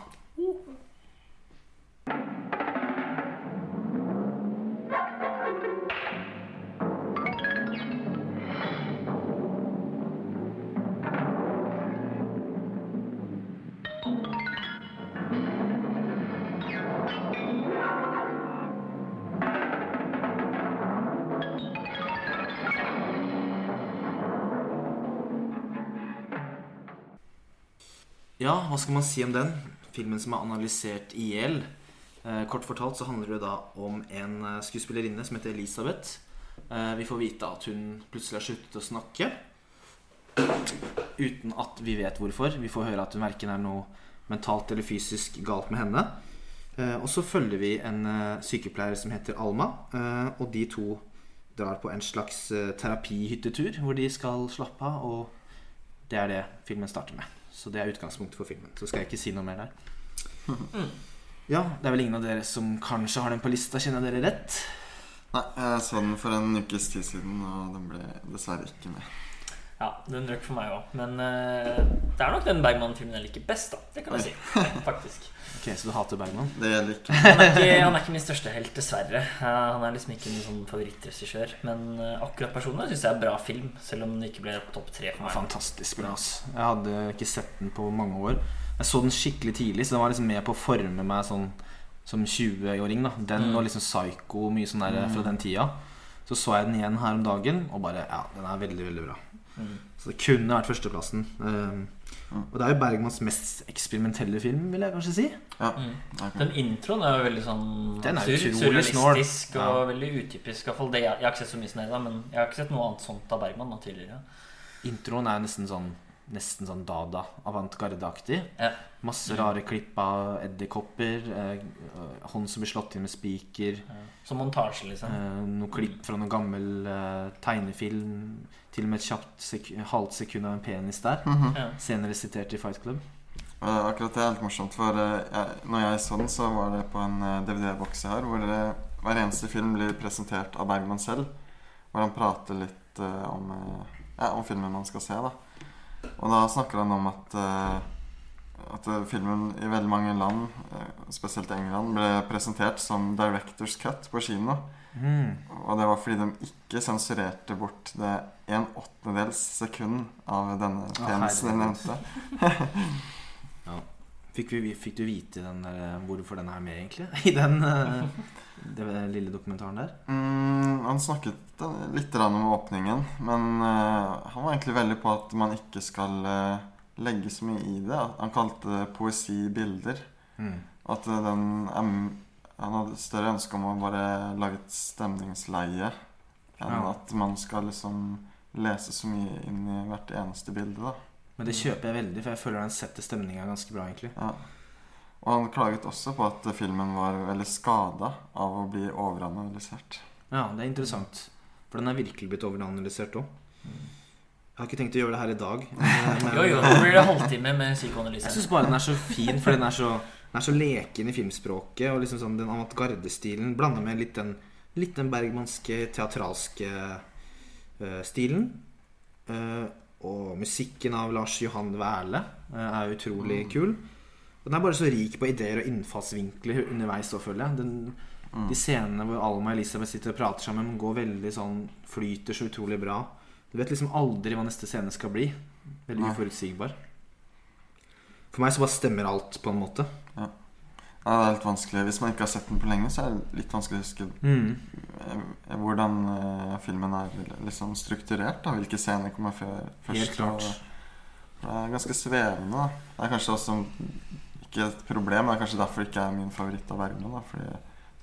Speaker 4: Ja, hva skal man si om den? Filmen som er analysert i hjel. Eh, kort fortalt så handler det da om en eh, skuespillerinne som heter Elisabeth. Eh, vi får vite at hun plutselig har sluttet å snakke.
Speaker 2: uten at vi vet hvorfor. Vi får høre at hun verken er noe mentalt eller fysisk galt med henne. Og så følger vi en sykepleier som heter Alma, og de to drar på en slags terapihyttetur hvor de skal slappe av, og det er det filmen starter med. Så det er utgangspunktet for filmen. Så skal jeg ikke si noe mer der. Ja, det er vel ingen av dere som kanskje har den på lista, kjenner dere rett?
Speaker 3: Nei, jeg så den for en ukes tid siden, og den ble dessverre ikke med.
Speaker 1: Ja, den røk for meg òg. Men eh, det er nok den Bergman-filmen jeg liker best, da. Det kan jeg si. Faktisk.
Speaker 2: Ok, Så du hater Bergman?
Speaker 3: Det gjelder ikke.
Speaker 1: Han er ikke, han er ikke min største helt, dessverre. Eh, han er liksom ikke min sånn favorittregissør. Men eh, akkurat personlig syns jeg er bra film, selv om den ikke ble på topp tre for meg.
Speaker 2: Fantastisk bra. ass. Jeg hadde ikke sett den på mange år. Jeg så den skikkelig tidlig, så den var liksom med på å forme meg sånn som 20-åring. da Den
Speaker 1: Mm.
Speaker 2: og liksom Psycho, mye sånn der fra den tida. Så så jeg den igjen her om dagen, og bare Ja, den er veldig, veldig bra.
Speaker 1: Mm.
Speaker 2: Så det kunne vært førsteplassen. Um, og det er jo Bergmans mest eksperimentelle film, vil jeg kanskje si.
Speaker 3: Ja,
Speaker 1: Mm. Den introen er jo veldig sånn
Speaker 2: Den er
Speaker 1: sur- surrealistisk
Speaker 2: ja.
Speaker 1: og veldig utypisk. jeg, jeg har ikke sett så mye som men jeg har ikke sett noe annet sånt av Bergman da, tidligere.
Speaker 2: Introen er nesten sånn Nesten sånn Dada, avantgarde-aktig.
Speaker 1: Ja.
Speaker 2: Masse rare klipp av edderkopper. Eh, hånd som blir slått inn med spiker.
Speaker 1: Ja. Som montasje, liksom.
Speaker 2: Eh, noen klipp fra noen gammel eh, tegnefilm. Til og med et kjapt sek halvt sekund av en penis der.
Speaker 3: Mhm.
Speaker 1: Ja.
Speaker 2: Senere sitert i Fight Club.
Speaker 3: Og Akkurat det er helt morsomt, for eh, jeg, når jeg så den, så var det på en eh, DVD-boks jeg har, hvor eh, hver eneste film blir presentert av Bergman selv. Hvor han prater litt eh, om, eh, ja, om filmen man skal se. da Og da snakker han om at eh, At filmen i veldig mange land, eh, spesielt England, ble presentert som director's cut på kino.
Speaker 2: Mm.
Speaker 3: Og det var fordi de ikke sensurerte bort det en åttendedels sekund av denne
Speaker 2: tjenesten.
Speaker 3: penisen jeg nevnte.
Speaker 2: Fikk, vi, fikk du vite den der, eh, hvorfor den er med, egentlig? I den eh, det lille dokumentaren der?
Speaker 3: Mm, han snakket eh, litt om åpningen, men uh, han var egentlig veldig på at man ikke skal uh, legge så mye i det. Han kalte det poesi bilder.
Speaker 2: Mm.
Speaker 3: At eh, den Han hadde større ønske om å bare lage et stemningsleie enn
Speaker 2: Ja.
Speaker 3: at man skal liksom lese så mye inn i hvert eneste bilde. da
Speaker 2: Men det kjøper jeg veldig, for jeg føler den setter stemninga ganske bra, egentlig.
Speaker 3: Ja. Og han klaget også på at filmen var veldig skada av å bli overanalysert.
Speaker 2: Ja, det er interessant. For den er virkelig blitt overanalysert òg. Jeg har ikke tenkt å gjøre det her i dag. men-
Speaker 1: Jo, jo, nå blir det halvtime med
Speaker 2: Jeg
Speaker 1: psykoanalyse.
Speaker 2: syns bare den er så fin, for den er så, den er så leken i filmspråket. Og liksom sånn den avantgardestilen blander med litt den, litt den bergmanske, teatralske uh, stilen. Uh, og musikken av Lars Johan Wæle uh, er utrolig kul. Og den er bare så rik på ideer og innfallsvinkler underveis òg, føler jeg. Den,
Speaker 3: Mm.
Speaker 2: De scenene hvor Alma og Elisabeth sitter og prater sammen, går veldig sånn Flyter så utrolig bra. Du vet liksom aldri hva neste scene skal bli. Veldig uforutsigbar. For meg så bare stemmer alt, på en måte.
Speaker 3: Ja, det er litt vanskelig Hvis man ikke har sett den på lenge, så er det litt vanskelig å huske mm. hvordan uh, filmen er liksom strukturert. Da. Hvilke scener kommer før, først.
Speaker 2: Helt klart.
Speaker 3: Og det er ganske svevende. Da. Det er kanskje også ikke et problem. Det er kanskje derfor det ikke er min favoritt av verden Da, fordi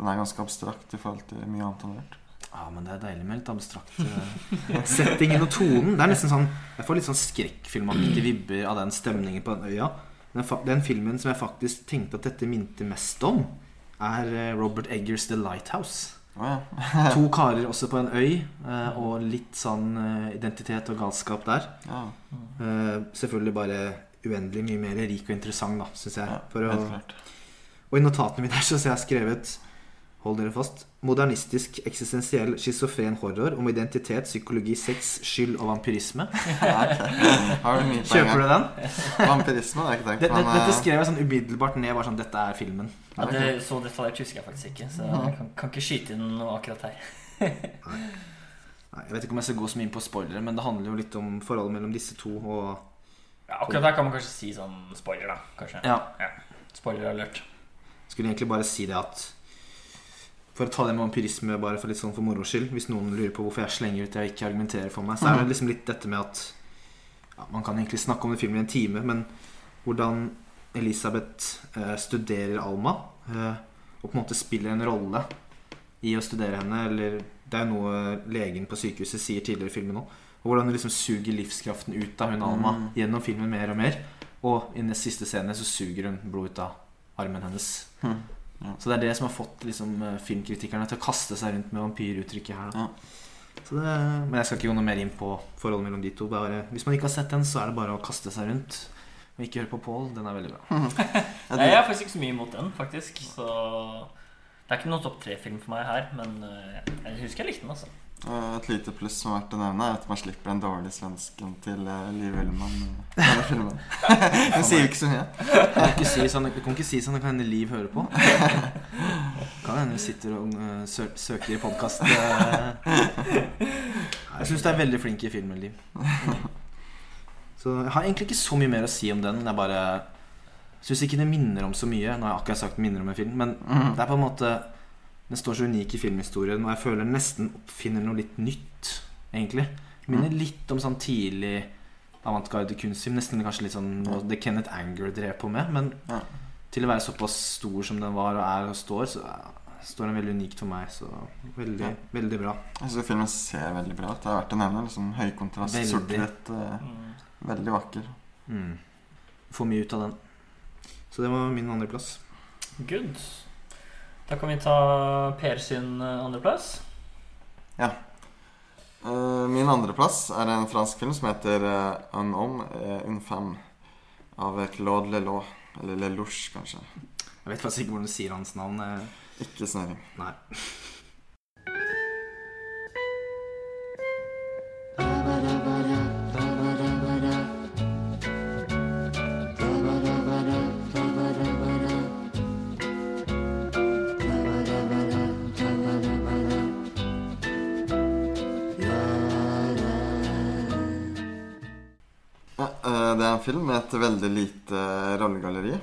Speaker 3: den er ganske abstrakt i forhold til mye annet han har gjort.
Speaker 2: Ja, men det er deilig med litt abstrakt eh, settingen og tonen. Det er nesten sånn Jeg får litt sånn skrekkfilmaktige vibber av den stemningen på den øya. Den, den filmen som jeg faktisk tenkte at dette minte mest om, er eh, Robert Eggers The Lighthouse.
Speaker 3: Oh, ja.
Speaker 2: To karer også på en øy, eh, og litt sånn identitet og galskap der.
Speaker 3: ja.
Speaker 2: Mm. Selvfølgelig bare uendelig mye mer rik og interessant, da, syns jeg.
Speaker 3: ja
Speaker 2: For å, og i notatene mine her så har jeg skrevet Hold dere fast. Modernistisk, eksistensiell, schizofren horror om identitet, psykologi, sex, skyld og vampyrisme.
Speaker 3: Ja. Har du mye
Speaker 2: Kjøper du den?
Speaker 3: Vampirisme har jeg ikke tenkt
Speaker 2: Det,
Speaker 3: på.
Speaker 2: dette
Speaker 3: eh,
Speaker 2: skrev jeg sånn umiddelbart ned. Bare sånn, Dette er filmen.
Speaker 1: Ja, det, så detaljert husker jeg faktisk ikke, så jeg kan, kan ikke skyte inn noe akkurat her.
Speaker 2: Nei, jeg vet ikke om jeg skal gå så mye inn på spoilere, men det handler jo litt om forholdet mellom disse to. Og
Speaker 1: Ja, akkurat der kan man kanskje si sånn spoiler, da. Kanskje.
Speaker 2: ja,
Speaker 1: Spoiler alert.
Speaker 2: skulle egentlig bare si det at For å ta det med empirisme bare for litt sånn for moro skyld, hvis noen lurer på hvorfor jeg slenger ut det jeg ikke argumenterer for meg, så er det liksom litt dette med at ja, Man kan egentlig snakke om den filmen i en time, men hvordan Elisabeth eh, studerer Alma, eh, og på en måte spiller en rolle i å studere henne, eller Det er jo noe legen på sykehuset sier tidligere i filmen òg. Og hvordan du liksom suger livskraften ut av hun Alma
Speaker 3: Mm.
Speaker 2: gjennom filmen mer og mer. Og i den siste scenen så suger hun blod ut av armen hennes.
Speaker 3: Mm. Ja.
Speaker 2: Så det er det som har fått liksom, eh, filmkritikerne til å kaste seg rundt med vampyruttrykket her. Da.
Speaker 3: Ja.
Speaker 2: Så det, men jeg skal ikke gå noe mer inn på forholdet mellom de to. Bare, hvis man ikke har sett den, så er det bare å kaste seg rundt. Og ikke høre på Paul. Den er veldig bra.
Speaker 3: Ja,
Speaker 1: Nei, jeg er faktisk ikke så mye imot den, faktisk. Så det er ikke noen topp tre-film for meg her, men eh, jeg husker jeg likte den, altså.
Speaker 3: Eh, Et lite pluss som er verdt å nevne, er at man slipper den dårlige svensken til eh, Liv Ullmann denne filmen. Hun sier ikke så mye.
Speaker 2: Du kan ikke si sånn, kan ikke si sånn kan hende Liv hører på. Kan hende hun sitter og øh, sø søker i podkast. Jeg syns du er veldig flink i filmen, Liv. Så jeg har egentlig ikke så mye mer å si om den. Jeg bare syns ikke det minner om så mye. Nå har jeg akkurat sagt minner om en film, men
Speaker 3: Mhm.
Speaker 2: det er på en måte Den står så unik i filmhistorien, og jeg føler den nesten oppfinner noe litt nytt, egentlig. Det minner litt om sånn tidlig avantgarde kunstfilm. Nesten kanskje litt sånn noe det Kenneth Anger drev på med. Men
Speaker 3: Ja.
Speaker 2: til å være såpass stor som den var og er og står, så står den veldig unikt for meg. Så veldig,
Speaker 3: Ja.
Speaker 2: veldig bra.
Speaker 3: Jeg synes filmen ser veldig bra ut. Det er verdt å nevne. Liksom Høykontrast,
Speaker 2: kontrast,
Speaker 3: sort-hvitt. eh,
Speaker 1: Mm.
Speaker 3: Veldig vakker.
Speaker 2: Mm. Får mye ut av den. Så det var min andreplass.
Speaker 1: Good. Da kan vi ta Per sin eh, andreplass.
Speaker 3: Ja. min andreplass er en fransk film som heter uh, Un homme un une femme av Claude Lelouch. Eller Lelouch, kanskje.
Speaker 2: Jeg vet faktisk ikke hvordan du sier hans navn. eh.
Speaker 3: Ikke snøring.
Speaker 2: Nei.
Speaker 3: Et veldig lite rollegalleri.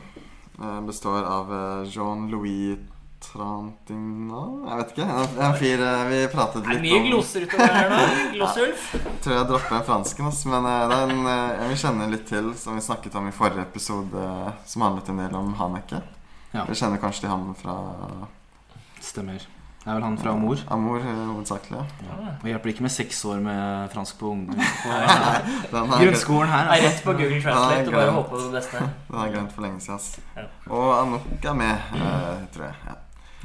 Speaker 3: Eh, består av eh, Jean-Louis Trantignan Jeg vet ikke. En, fyr eh, vi pratet
Speaker 1: Det er
Speaker 3: litt
Speaker 1: mye
Speaker 3: om.
Speaker 1: gloser utover her nå. Glossulf.
Speaker 3: Tror jeg dropper en fransken. Men det er en jeg vil kjenne litt til, som vi snakket om i forrige episode, som handlet en del om Haneke.
Speaker 2: Ja.
Speaker 3: Dere kjenner kanskje til han fra
Speaker 2: Stemmer. Det er vel han fra Amor.
Speaker 3: Amor, eh, hovedsakelig.
Speaker 1: Ja.
Speaker 2: Og hjelper ikke med seks år med fransk på ungdom. Grunnskolen her.
Speaker 1: Nei,
Speaker 2: Altså.
Speaker 1: rett på Google Translate og bare håpe på det beste.
Speaker 3: den har jeg glemt for lenge siden. Ass.
Speaker 1: Ja.
Speaker 3: Og Anouk er med, eh, tror jeg. Ja.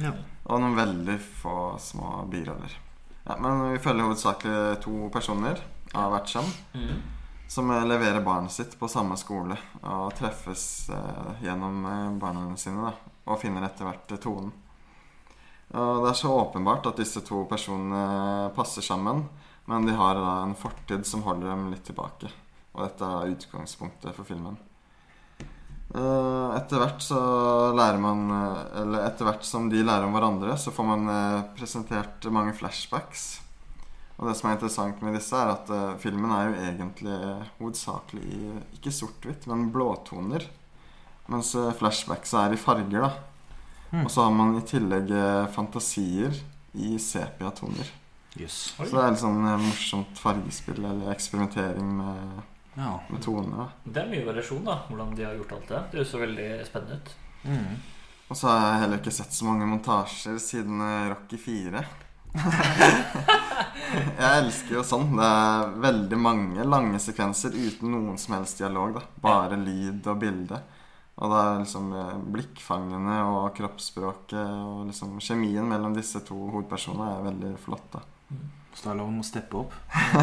Speaker 2: Ja.
Speaker 3: Og noen veldig få små biroller. Ja, men vi følger hovedsakelig to personer av hvert kjønn
Speaker 1: Mm.
Speaker 3: som eh, leverer barnet sitt på samme skole og treffes eh, gjennom barna sine da, og finner etter hvert tonen. Og det er så åpenbart at disse to personene passer sammen, men de har da en fortid som holder dem litt tilbake. Og dette er utgangspunktet for filmen. Eh, Etter hvert så lærer man Eller etter hvert som de lærer om hverandre, så får man eh, presentert mange flashbacks. Og det som er interessant med disse, er at eh, filmen er jo egentlig hovedsakelig i ikke sort-hvitt, men blåtoner. Mens flashbacks er i farger, da.
Speaker 2: Mm.
Speaker 3: Og så har man i tillegg eh, fantasier i sepiatoner.
Speaker 1: Yes.
Speaker 3: Så det er litt sånn eh, morsomt fargespill eller eksperimentering med,
Speaker 2: Ja.
Speaker 3: med toner.
Speaker 1: Det er mye variasjon, da, hvordan de har gjort alt det. Det høres så veldig spennende ut.
Speaker 2: Mm.
Speaker 3: Og så har jeg heller ikke sett så mange montasjer siden eh, Rocky 4. jeg elsker jo sånn. Det er veldig mange lange sekvenser uten noen som helst dialog. da Bare lyd og bilde. Og det er liksom eh, blikkfangene og kroppsspråket og liksom kjemien mellom disse to hovedpersonene er veldig flott. da
Speaker 2: Stallone må steppe opp.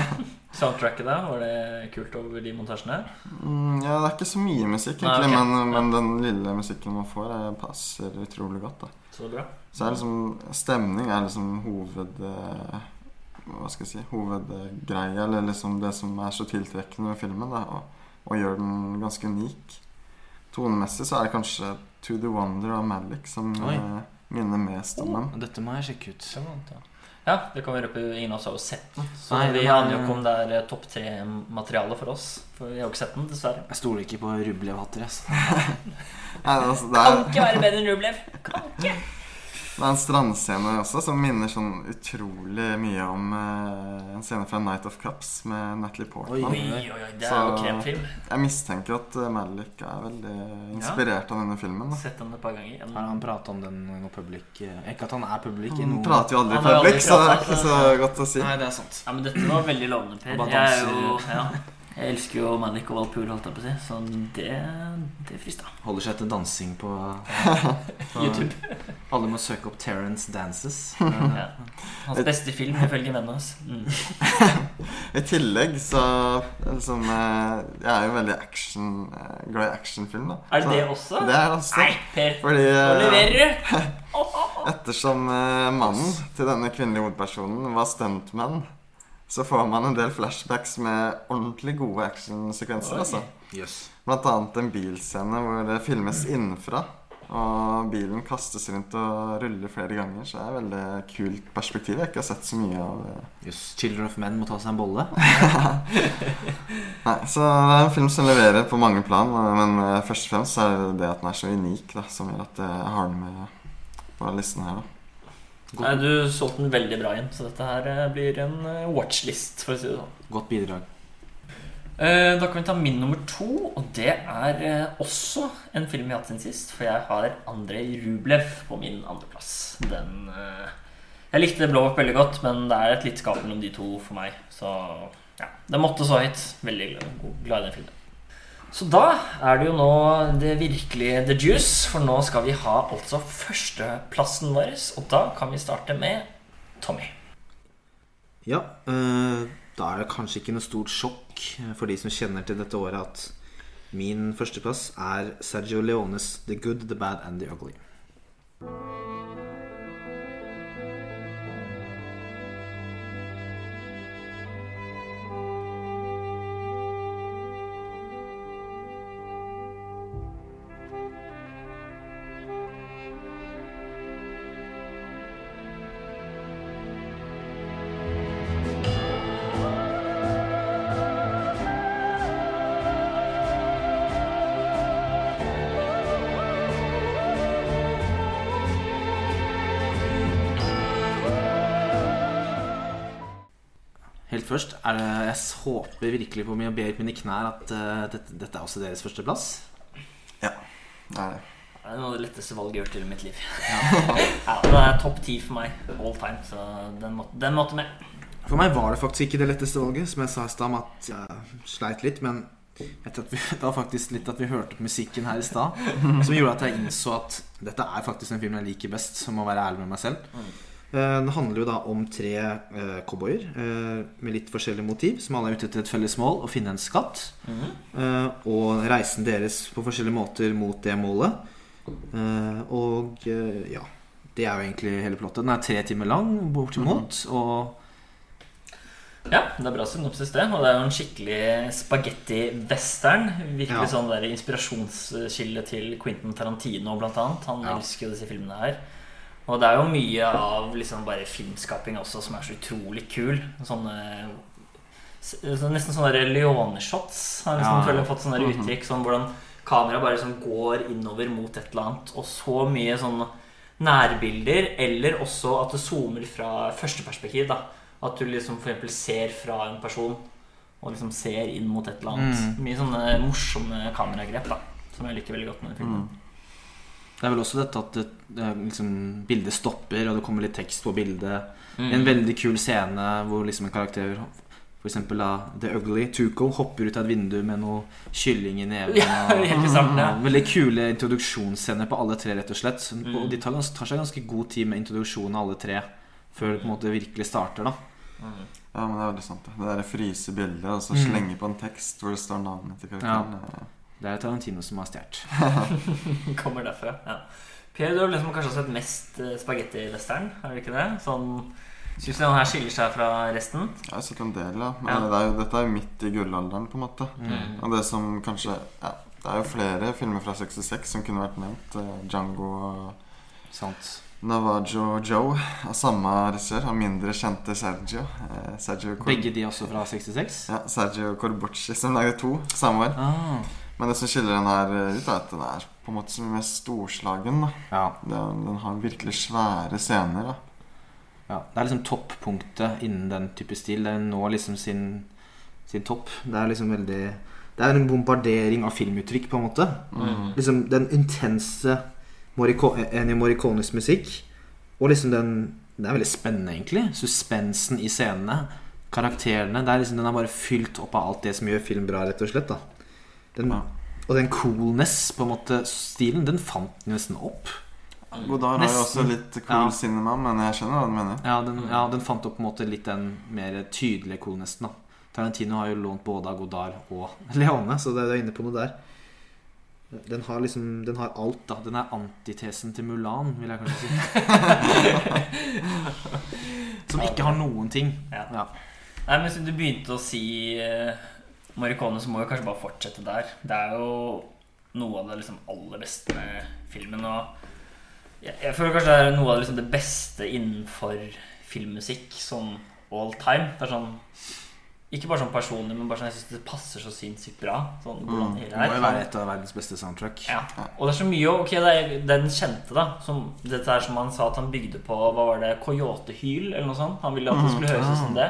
Speaker 1: Soundtracket, da, var det kult over de montasjene?
Speaker 3: mm, Ja, det er ikke så mye musikk,
Speaker 1: Nei,
Speaker 3: egentlig,
Speaker 1: ok.
Speaker 3: men, men den lille musikken man får, er, passer utrolig godt. da
Speaker 1: Så bra.
Speaker 3: Så er liksom stemning er liksom hoved eh, Hva skal jeg si Hovedgreia, eller liksom det som er så tiltrekkende med filmen, da, og, og gjør den ganske unik. Tonemessig så er det kanskje To the Wonder av Malik som
Speaker 2: Oi.
Speaker 3: eh, minner mest om den.
Speaker 2: Dette må jeg sjekke ut.
Speaker 1: Ja. ja, det kan vi røpe. Ingen av oss har jo sett den. Så
Speaker 2: Nei,
Speaker 1: vi
Speaker 2: er-
Speaker 1: aner jo ikke om det er eh, topp tre-materiale for oss. For vi har jo ikke sett den, dessverre.
Speaker 2: Jeg stoler ikke på Rublev-hatter. Altså.
Speaker 3: Nei, altså,
Speaker 1: Kan ikke være bedre enn Rublev. Kan ikke.
Speaker 3: Det er en strandscene også som minner sånn utrolig mye om eh, en scene fra Night of Cups med Natalie Portman.
Speaker 1: Oi, oi, oi, det er jo
Speaker 3: Så-
Speaker 1: kremfilm.
Speaker 3: Jeg mistenker at eh, Malik er veldig inspirert av denne filmen. Da.
Speaker 1: Sett den et par ganger.
Speaker 2: Har han prata om den noe public eh, Ikke at han er public i
Speaker 3: Han
Speaker 2: noe
Speaker 3: prater jo aldri i
Speaker 1: Han har jo aldri
Speaker 3: public, så det er
Speaker 1: pratet,
Speaker 3: ikke
Speaker 1: så-
Speaker 3: godt å si.
Speaker 2: Nei, det er sant.
Speaker 1: Ja, men dette var veldig lovende, Per.
Speaker 2: Bare
Speaker 1: Jeg, er jo, ja, jeg elsker jo Manic og Valpool, holdt jeg på å si. Så det, det frista.
Speaker 2: Holder seg til dansing på, på
Speaker 1: YouTube.
Speaker 2: Alle må søke opp Terence Dances.
Speaker 1: Ja. Hans beste film, ifølge vennene hans. Mm.
Speaker 3: I tillegg så liksom, eh, Jeg er jo veldig action, eh, glad i actionfilm, da.
Speaker 1: Er det
Speaker 3: Så
Speaker 1: det også?
Speaker 3: Det er det også.
Speaker 1: Nei, Per.
Speaker 3: Fordi
Speaker 1: Nå
Speaker 3: eh,
Speaker 1: leverer du!
Speaker 3: ettersom mannen til denne kvinnelige hovedpersonen var stuntman, så får man en del flashbacks med ordentlig gode actionsekvenser. Altså.
Speaker 2: Yes.
Speaker 3: Blant annet en bilscene hvor det filmes innenfra. Og bilen kastes rundt og ruller flere ganger. Så det er et veldig kult perspektiv. Jeg ikke har sett så mye av det.
Speaker 2: yes. Children of Men må ta seg en bolle.
Speaker 3: Nei, Så det er en film som leverer på mange plan. Men eh, først og fremst er det det at den er så unik, da, som gjør at jeg har den med på listen her. da
Speaker 1: Nei, du solgte den veldig bra inn, så dette her eh, blir en eh, watchlist, for å si det sånn.
Speaker 2: Godt bidrag.
Speaker 1: Eh, Da kan vi ta min nummer to, og det er eh, også en film vi har hatt siden sist. For jeg har Andrej Rublev på min andreplass. Den eh, Jeg likte det blå opp veldig godt, men det er et litt skap mellom de to for meg. Så ja, det måtte så høyt. Veldig glad, glad i den filmen. Så da er det jo nå det virkelige the juice, for nå skal vi ha altså førsteplassen vår. Og da kan vi starte med Tommy.
Speaker 4: Ja, eh, da er det kanskje ikke noe stort sjokk eh, for de som kjenner til dette året, at min førsteplass er Sergio Leones The Good, The Bad and The Ugly.
Speaker 2: Først, er det, jeg håper virkelig på mye og ber mine knær at uh, dette, dette er også deres førsteplass.
Speaker 3: Det er det.
Speaker 1: Det er noe av det letteste valget jeg har gjort i mitt liv. Ja, det er topp ti for meg all time, så den måtte, den måtte med.
Speaker 4: For meg var det faktisk ikke det letteste valget, som jeg sa i stad, om at jeg sleit litt. Men vi, det var faktisk litt at vi hørte på musikken her i stad, som gjorde at jeg innså at dette er faktisk en film jeg liker best, som å være ærlig med meg selv.
Speaker 1: Mm.
Speaker 4: Eh, Den handler jo da om tre eh, cowboyer eh, med litt forskjellige motiv, som alle er ute etter et felles mål, å finne en skatt.
Speaker 1: Mhm.
Speaker 4: Eh, og reisen deres på forskjellige måter mot det målet. Eh, og eh, ja, det er jo egentlig hele plottet. Den er tre timer lang, bortimot. Og
Speaker 1: Ja, det er bra synopsis, det. Og det er jo en skikkelig spagetti-western. Virkelig
Speaker 4: Ja.
Speaker 1: sånn der inspirasjonskilde til Quentin Tarantino, blant annet. Han
Speaker 4: Ja.
Speaker 1: elsker jo disse filmene her. Og det er jo mye av liksom bare filmskaping også som er så utrolig kul. Sånne Nesten sånne Leone-shots har liksom
Speaker 2: Ja.
Speaker 1: jeg fått sånne der uttrykk. Sånn hvordan kameraet bare liksom går innover mot et eller annet. Og så mye sånn nærbilder, eller også at det zoomer fra førsteperspektiv. da At du liksom eksempel ser fra en person og liksom ser inn mot et eller annet. Mye sånne morsomme kameragrep da som jeg liker veldig godt med filmen.
Speaker 2: Det er vel også dette at det, det liksom, bildet stopper, og det kommer litt tekst på bildet.
Speaker 1: Mm.
Speaker 2: En veldig kul scene hvor liksom en karakter For eksempel da The Ugly Tuco hopper ut av et vindu med noe kylling i neven.
Speaker 1: Ja, ja.
Speaker 2: Veldig kule introduksjonsscener på alle tre, rett og slett.
Speaker 1: Mm.
Speaker 2: Og de tar, tar seg ganske god tid med introduksjonen av alle tre før det på en måte virkelig starter. da
Speaker 1: Mm.
Speaker 3: Ja, men det er veldig sant. Det, det der fryse bildet og så
Speaker 2: Mm.
Speaker 3: slenge på en tekst hvor det står navnet til karakteren. eh,
Speaker 2: Det er Tarantino som har stjålet.
Speaker 1: Kommer derfra. ja Per, du har liksom kanskje sett mest eh, spagetti-western, er det ikke det? Sånn Syns du den her skiller seg fra resten?
Speaker 3: Jeg har sett en del, ja. Men
Speaker 1: Ja.
Speaker 3: det er jo, dette er jo midt i gullalderen, på en måte.
Speaker 1: Mm.
Speaker 3: Og det som kanskje Ja, det er jo flere filmer fra 66 som kunne vært nevnt. Eh, Django og
Speaker 2: Sant.
Speaker 3: Navajo Joe av samme regissør. Av mindre kjente Sergio. Eh, Sergio Cor
Speaker 2: Begge de også fra 66?
Speaker 3: Ja, Sergio Corbucci som lagde to samme år.
Speaker 2: Ah,
Speaker 3: Men det som skiller den her eh, ut, er at den er på en måte som mest storslagen.
Speaker 2: Ja,
Speaker 3: Den, den har virkelig svære scener.
Speaker 2: ja. Det er liksom toppunktet innen den type stil. Den når liksom sin, sin topp.
Speaker 4: Det er liksom veldig Det er en bombardering av filmuttrykk, på en måte.
Speaker 1: Mm.
Speaker 4: Liksom den intense Morrico Ennio Morricones musikk, og liksom den
Speaker 2: Det er veldig spennende, egentlig. Suspensen i scenene. Karakterene. Det er liksom, den er bare fylt opp av alt det som gjør film bra, rett og slett. da den,
Speaker 3: Ja.
Speaker 2: Og den coolness, på en måte, stilen, den fant den nesten opp.
Speaker 3: Godard har jo også litt cool
Speaker 2: Ja.
Speaker 3: cinema, men jeg skjønner hva du mener.
Speaker 2: Ja den, ja, den fant opp på en måte litt den mer tydelige coolnessen. da
Speaker 4: Tarantino har jo lånt både av Godard og Leone, så det du er inne på noe der. Den har liksom Den har alt.
Speaker 2: Da, Den er antitesen til Mulan, vil jeg kanskje si. Som ikke har noen ting.
Speaker 1: Ja.
Speaker 2: Ja.
Speaker 1: Nei, men Siden du begynte å si uh, Morricone, så må vi kanskje bare fortsette der. Det er jo noe av det liksom aller beste med filmen. Og jeg, jeg føler kanskje det er noe av det, liksom, det beste innenfor filmmusikk sånn all time. Det er sånn Ikke bare sånn personlig, men bare sånn jeg syns det passer så sinnssykt bra. Sånn, mm.
Speaker 2: Det må jo
Speaker 1: er.
Speaker 2: være et av verdens beste soundtrack.
Speaker 1: Ja. Og det er så mye Ok, det er den kjente, da. Som, dette er som han sa at han bygde på Hva var det? Coyotehyl, eller noe sånt. Han ville at det skulle høres ut som det.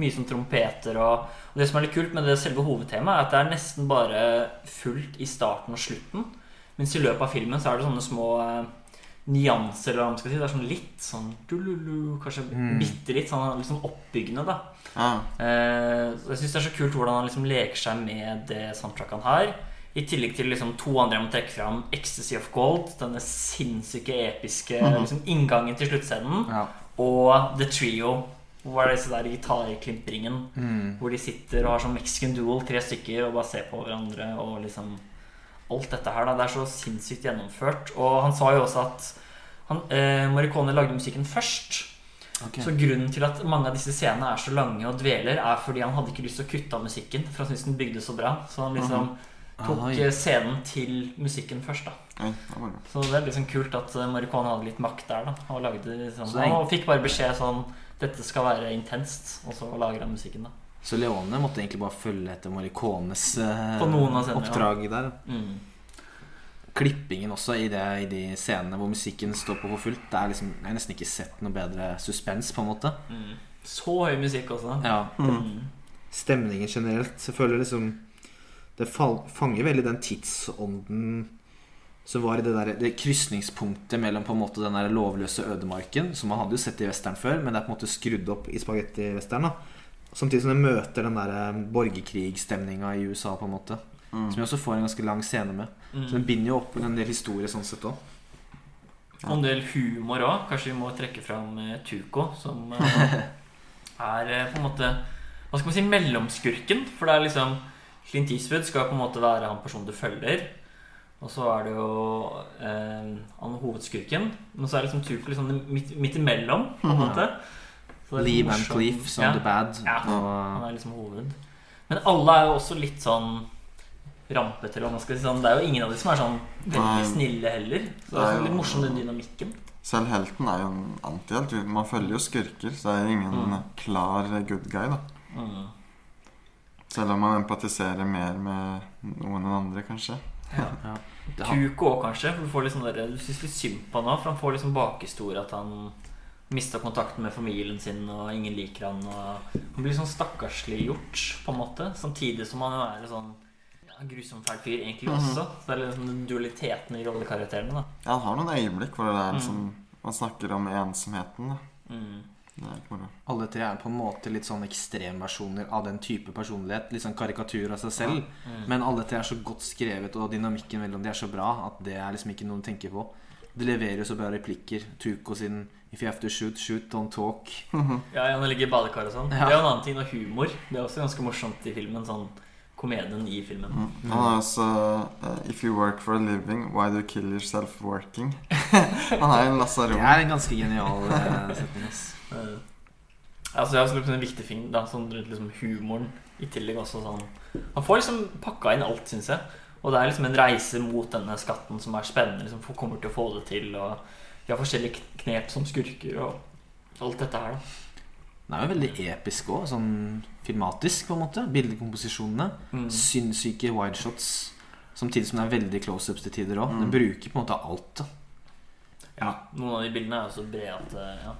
Speaker 1: Mye sånn trompeter og, og det som er litt kult med det selve hovedtemaet, er at det er nesten bare fullt i starten og slutten. Mens i løpet av filmen så er det sånne små eh, nyanser, eller hva man skal si. Det er sånn litt sånn dululu, Kanskje
Speaker 2: Mm.
Speaker 1: bitte litt sånn, sånn oppbyggende, da.
Speaker 3: Ah.
Speaker 1: Eh, jeg syns det er så kult hvordan han liksom leker seg med det soundtracket han har. I tillegg til liksom to andre jeg må trekke fram. 'Ecstasy of Gold', denne sinnssyke episke liksom, inngangen til sluttscenen.
Speaker 2: Ja.
Speaker 1: Og The Trio, hvor er disse der gitarklimpringen.
Speaker 2: Mm.
Speaker 1: Hvor de sitter og har sånn Mexican duel, tre stykker, og bare ser på hverandre. Og liksom Alt dette her, da. Det er så sinnssykt gjennomført. Og han sa jo også at han, eh, Maricone lagde musikken først.
Speaker 2: Okay.
Speaker 1: Så grunnen til at mange av disse scenene er så lange og dveler, er fordi han hadde ikke lyst til å kutte av musikken. For han syntes den bygde så bra. Så han liksom tok
Speaker 2: Oi.
Speaker 1: eh, scenen til musikken først. da. Så det er liksom kult at Maricone hadde litt makt der. da Og lagde liksom, Han fikk bare beskjed sånn Dette skal være intenst. Og så lager han musikken, da.
Speaker 2: Så Leone måtte egentlig bare følge etter Maricones eh,
Speaker 1: scenene, ja.
Speaker 2: oppdrag der.
Speaker 1: Mm.
Speaker 2: Klippingen også i, det, i de scenene hvor musikken står på for fullt. Det er liksom, Jeg har nesten ikke sett noe bedre suspens, på en måte.
Speaker 1: Mm. Så høy musikk også.
Speaker 2: Ja,
Speaker 1: Mm.
Speaker 4: Stemningen generelt. Så jeg føler liksom Det fanger veldig den tidsånden
Speaker 2: som var det det, der, det krysningspunktet mellom på en måte den der lovløse ødemarken, som man hadde jo sett i western før, men det er på en måte skrudd opp
Speaker 4: i spagetti-western. Samtidig som det møter den der borgerkrigstemninga
Speaker 2: borgerkrigsstemninga i USA, på en måte.
Speaker 3: Mm.
Speaker 2: Som vi også får en ganske lang scene med.
Speaker 1: Mm.
Speaker 2: Så den binder jo opp en del historie sånn sett òg.
Speaker 1: Og en del humor òg. Kanskje vi må trekke fram eh, Tuco, som eh, er eh, på en måte Hva skal man si mellomskurken. For det er liksom Clint Eastwood skal på en måte være han personen du følger. Og så er det jo eh, han hovedskurken. Men så er liksom Tuco liksom midt, midt imellom, på en måte. Det
Speaker 2: Lee Van. Cleef som
Speaker 1: Ja.
Speaker 2: The Bad.
Speaker 1: Ja, han er liksom hoved. Men alle er jo også litt sånn rampete. Eller man skal si sånn. Det er jo ingen av de som er sånn veldig snille heller. Så det
Speaker 3: Det er sånn
Speaker 1: litt morsom den dynamikken.
Speaker 3: Selv helten er jo en antihelt. Man følger jo skurker, så det er ingen
Speaker 1: Mm.
Speaker 3: klar good guy. da
Speaker 1: Mm.
Speaker 3: Selv om man empatiserer mer med noen enn andre, kanskje.
Speaker 1: Ja.
Speaker 2: ja. Det
Speaker 1: òg, kanskje. For du får liksom sånn der, du syns litt synd på han òg. For han får liksom bakhistorie at han mista kontakten med familien sin, og ingen liker han. Og han blir sånn stakkarsliggjort, på en måte. Samtidig som han er sånn ja, grusom fæl fyr egentlig
Speaker 3: Mhm.
Speaker 1: også. Så det er liksom den dualiteten i rollekarakterene. da
Speaker 3: Ja, han har noen øyeblikk hvor det er
Speaker 1: Mm.
Speaker 3: liksom Man snakker om ensomheten. da
Speaker 1: mm.
Speaker 3: Er
Speaker 2: alle tre er på en måte litt sånn ekstremversjoner av den type personlighet. Litt sånn karikatur av seg selv.
Speaker 1: Mm.
Speaker 2: Men alle tre er så godt skrevet, og dynamikken mellom de er så bra at det er liksom ikke noe du tenker på. De leverer jo så bra replikker. Tuco sin 'If you have to shoot, shoot, don't talk'.
Speaker 1: Ja, han ligger i badekar og sånn.
Speaker 2: Ja.
Speaker 1: Det er jo en annen ting. Og humor. Det er også ganske morsomt i filmen. Sånn komedien i filmen.
Speaker 3: Mm. Han har også uh, 'If you work for a living, why do you kill yourself working?' han er en
Speaker 2: Det er en ganske genial uh, setning. ass.
Speaker 1: Eh, Altså, jeg har også en viktig ting da, sånn rundt liksom humoren i tillegg også sånn Han får liksom pakka inn alt, syns jeg. Og det er liksom en reise mot denne skatten som er spennende. Liksom, kommer til å få det til. Og de har forskjellige knep som skurker og alt dette her. da
Speaker 2: Den er jo veldig episk òg, sånn filmatisk, på en måte. Bildekomposisjonene.
Speaker 1: Mm.
Speaker 2: Sinnssyke wideshots. Samtidig som det er veldig close-ups til tider òg.
Speaker 3: Mm.
Speaker 2: Den bruker på en måte alt. da.
Speaker 1: Ja, Noen av de bildene er jo så brede at eh, ja.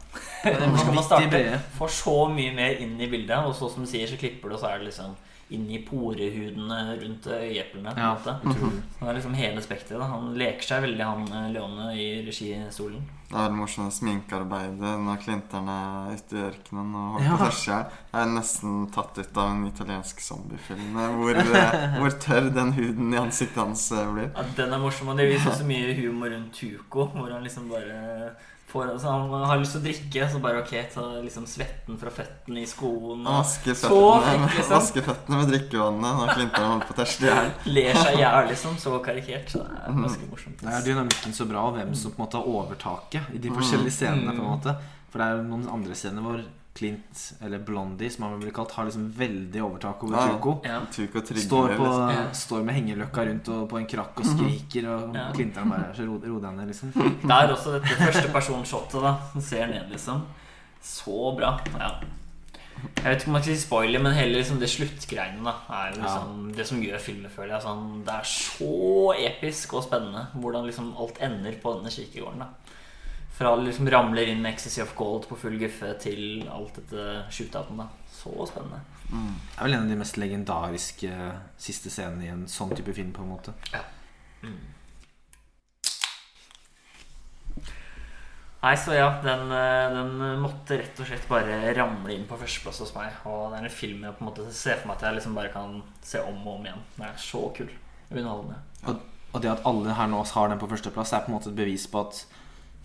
Speaker 1: Hvor skal man starte? For så mye mer inn i bildet, og så som du sier, så klipper du, og så er det liksom inn i porehudene rundt øyeeplene.
Speaker 2: Ja,
Speaker 1: måte.
Speaker 2: -hmm.
Speaker 1: Så det er liksom hele spekteret. Han leker seg veldig, han eh, Leone, i registolen.
Speaker 3: Det er morsomt sminkearbeidet når Clinton er ute i ørkenen og holder
Speaker 2: Ja.
Speaker 3: på seg. Det er nesten tatt ut av en italiensk zombiefilm. eh, Hvor, eh, hvor tørr den huden i ansiktet hans blir.
Speaker 1: Ja, den er morsom, og det viser også mye humor rundt Tuco, hvor han liksom bare får altså Han har lyst til å drikke, så bare ok, ta liksom svetten fra føttene i skoen.
Speaker 3: Vaske
Speaker 1: Og
Speaker 3: føttene,
Speaker 1: liksom.
Speaker 3: føttene med drikkevannet når Clinton holder på å tørste i hjel.
Speaker 1: ler seg i hjel, liksom. Så karikert. Så det er ganske morsomt.
Speaker 2: Det er dynamikken så bra, og hvem som på en måte har overtaket i de forskjellige scenene. på en måte For det er noen andre scener hvor Clint, eller Blondie, som han blir kalt, har liksom veldig overtak over
Speaker 3: Ja.
Speaker 2: Tuco.
Speaker 1: Ja.
Speaker 3: Tuco
Speaker 2: Står, på,
Speaker 3: liksom.
Speaker 1: Ja.
Speaker 2: står med hengeløkka rundt og på en krakk og skriker, og
Speaker 1: Ja.
Speaker 2: Clinton bare så ro, deg ned, liksom.
Speaker 1: Det er også dette førstepersonshotet, da. Han ser ned, liksom. Så bra. Ja. Jeg vet ikke om man skal si spoiler, men heller liksom det sluttgreiene da er jo liksom det som gjør filmen, føler jeg. Sånn, det er så episk og spennende hvordan liksom alt ender på denne kirkegården. da Fra det liksom ramler inn Ecstasy of Gold på full guffe til alt dette shootouten. da Så spennende.
Speaker 3: Mm.
Speaker 2: Det er vel en av de mest legendariske siste scenene i en sånn type film. på en måte Ja
Speaker 1: Nei, så ja, den, eh, den måtte rett og slett bare ramle inn på førsteplass hos meg. Og det er en film jeg på en måte ser for meg at jeg liksom bare kan se om og om igjen. Det er så kul. Underholdende.
Speaker 2: Og det at alle her nå har den på førsteplass, er på en måte et bevis på at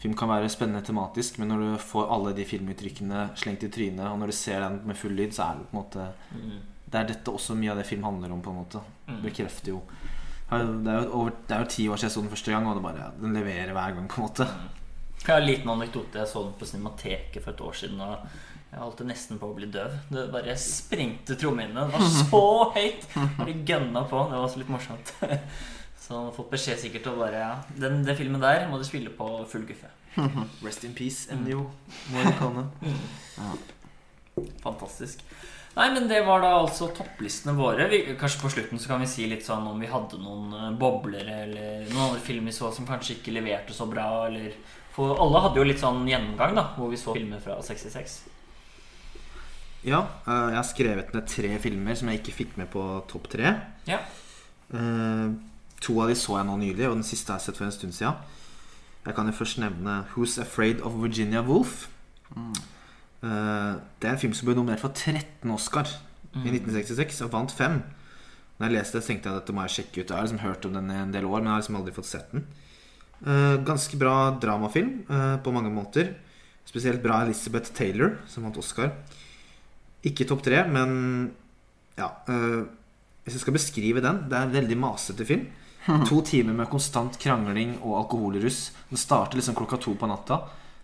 Speaker 2: film kan være spennende tematisk, men når du får alle de filmuttrykkene slengt i trynet, og når du ser den med full lyd, så er det på en måte
Speaker 1: Mm.
Speaker 2: Det er dette også mye av det film handler om, på en måte.
Speaker 1: Mm.
Speaker 2: Bekrefter jo Det er jo, over, det er jo ti år siden jeg så den første gang, og det bare, den leverer hver gang, på en måte.
Speaker 1: Jeg har en liten anekdote. Jeg så den på Cinemateket for et år siden. Og jeg holdt nesten på å bli døv. Det bare sprengte trommehinnene. Det var så høyt! Bare gønna på. Det var også litt morsomt. Så han har fått beskjed sikkert å bare ja, den, den filmen der må du spille på full guffe.
Speaker 2: Rest in peace, MDO. Mm. ja.
Speaker 1: Fantastisk. Nei, men det var da altså topplistene våre. Vi, kanskje på slutten så kan vi si litt sånn om vi hadde noen bobler eller noen andre filmer vi så som kanskje ikke leverte så bra, eller For alle hadde jo litt sånn gjennomgang, da, hvor vi så filmer fra 66.
Speaker 4: Ja, eh, jeg har skrevet ned tre filmer som jeg ikke fikk med på topp tre.
Speaker 1: Ja.
Speaker 4: Eh, to av de så jeg nå nylig, og den siste har jeg sett for en stund siden. Jeg kan jo først nevne Who's Afraid of Virginia Woolf. Eh, det er en film som ble nominert for 13 Oscar i 1966 og vant fem. Når jeg leste det, tenkte jeg at dette må jeg sjekke ut. Jeg har liksom hørt om den i en del år, men jeg har liksom aldri fått sett den. Eh, ganske bra dramafilm eh, på mange måter. Spesielt bra Elizabeth Taylor, som vant Oscar. Ikke topp tre, men ja Hvis jeg skal beskrive den Det er en veldig masete film.
Speaker 2: To timer med konstant krangling og alkoholrus. Den starter liksom klokka to på natta.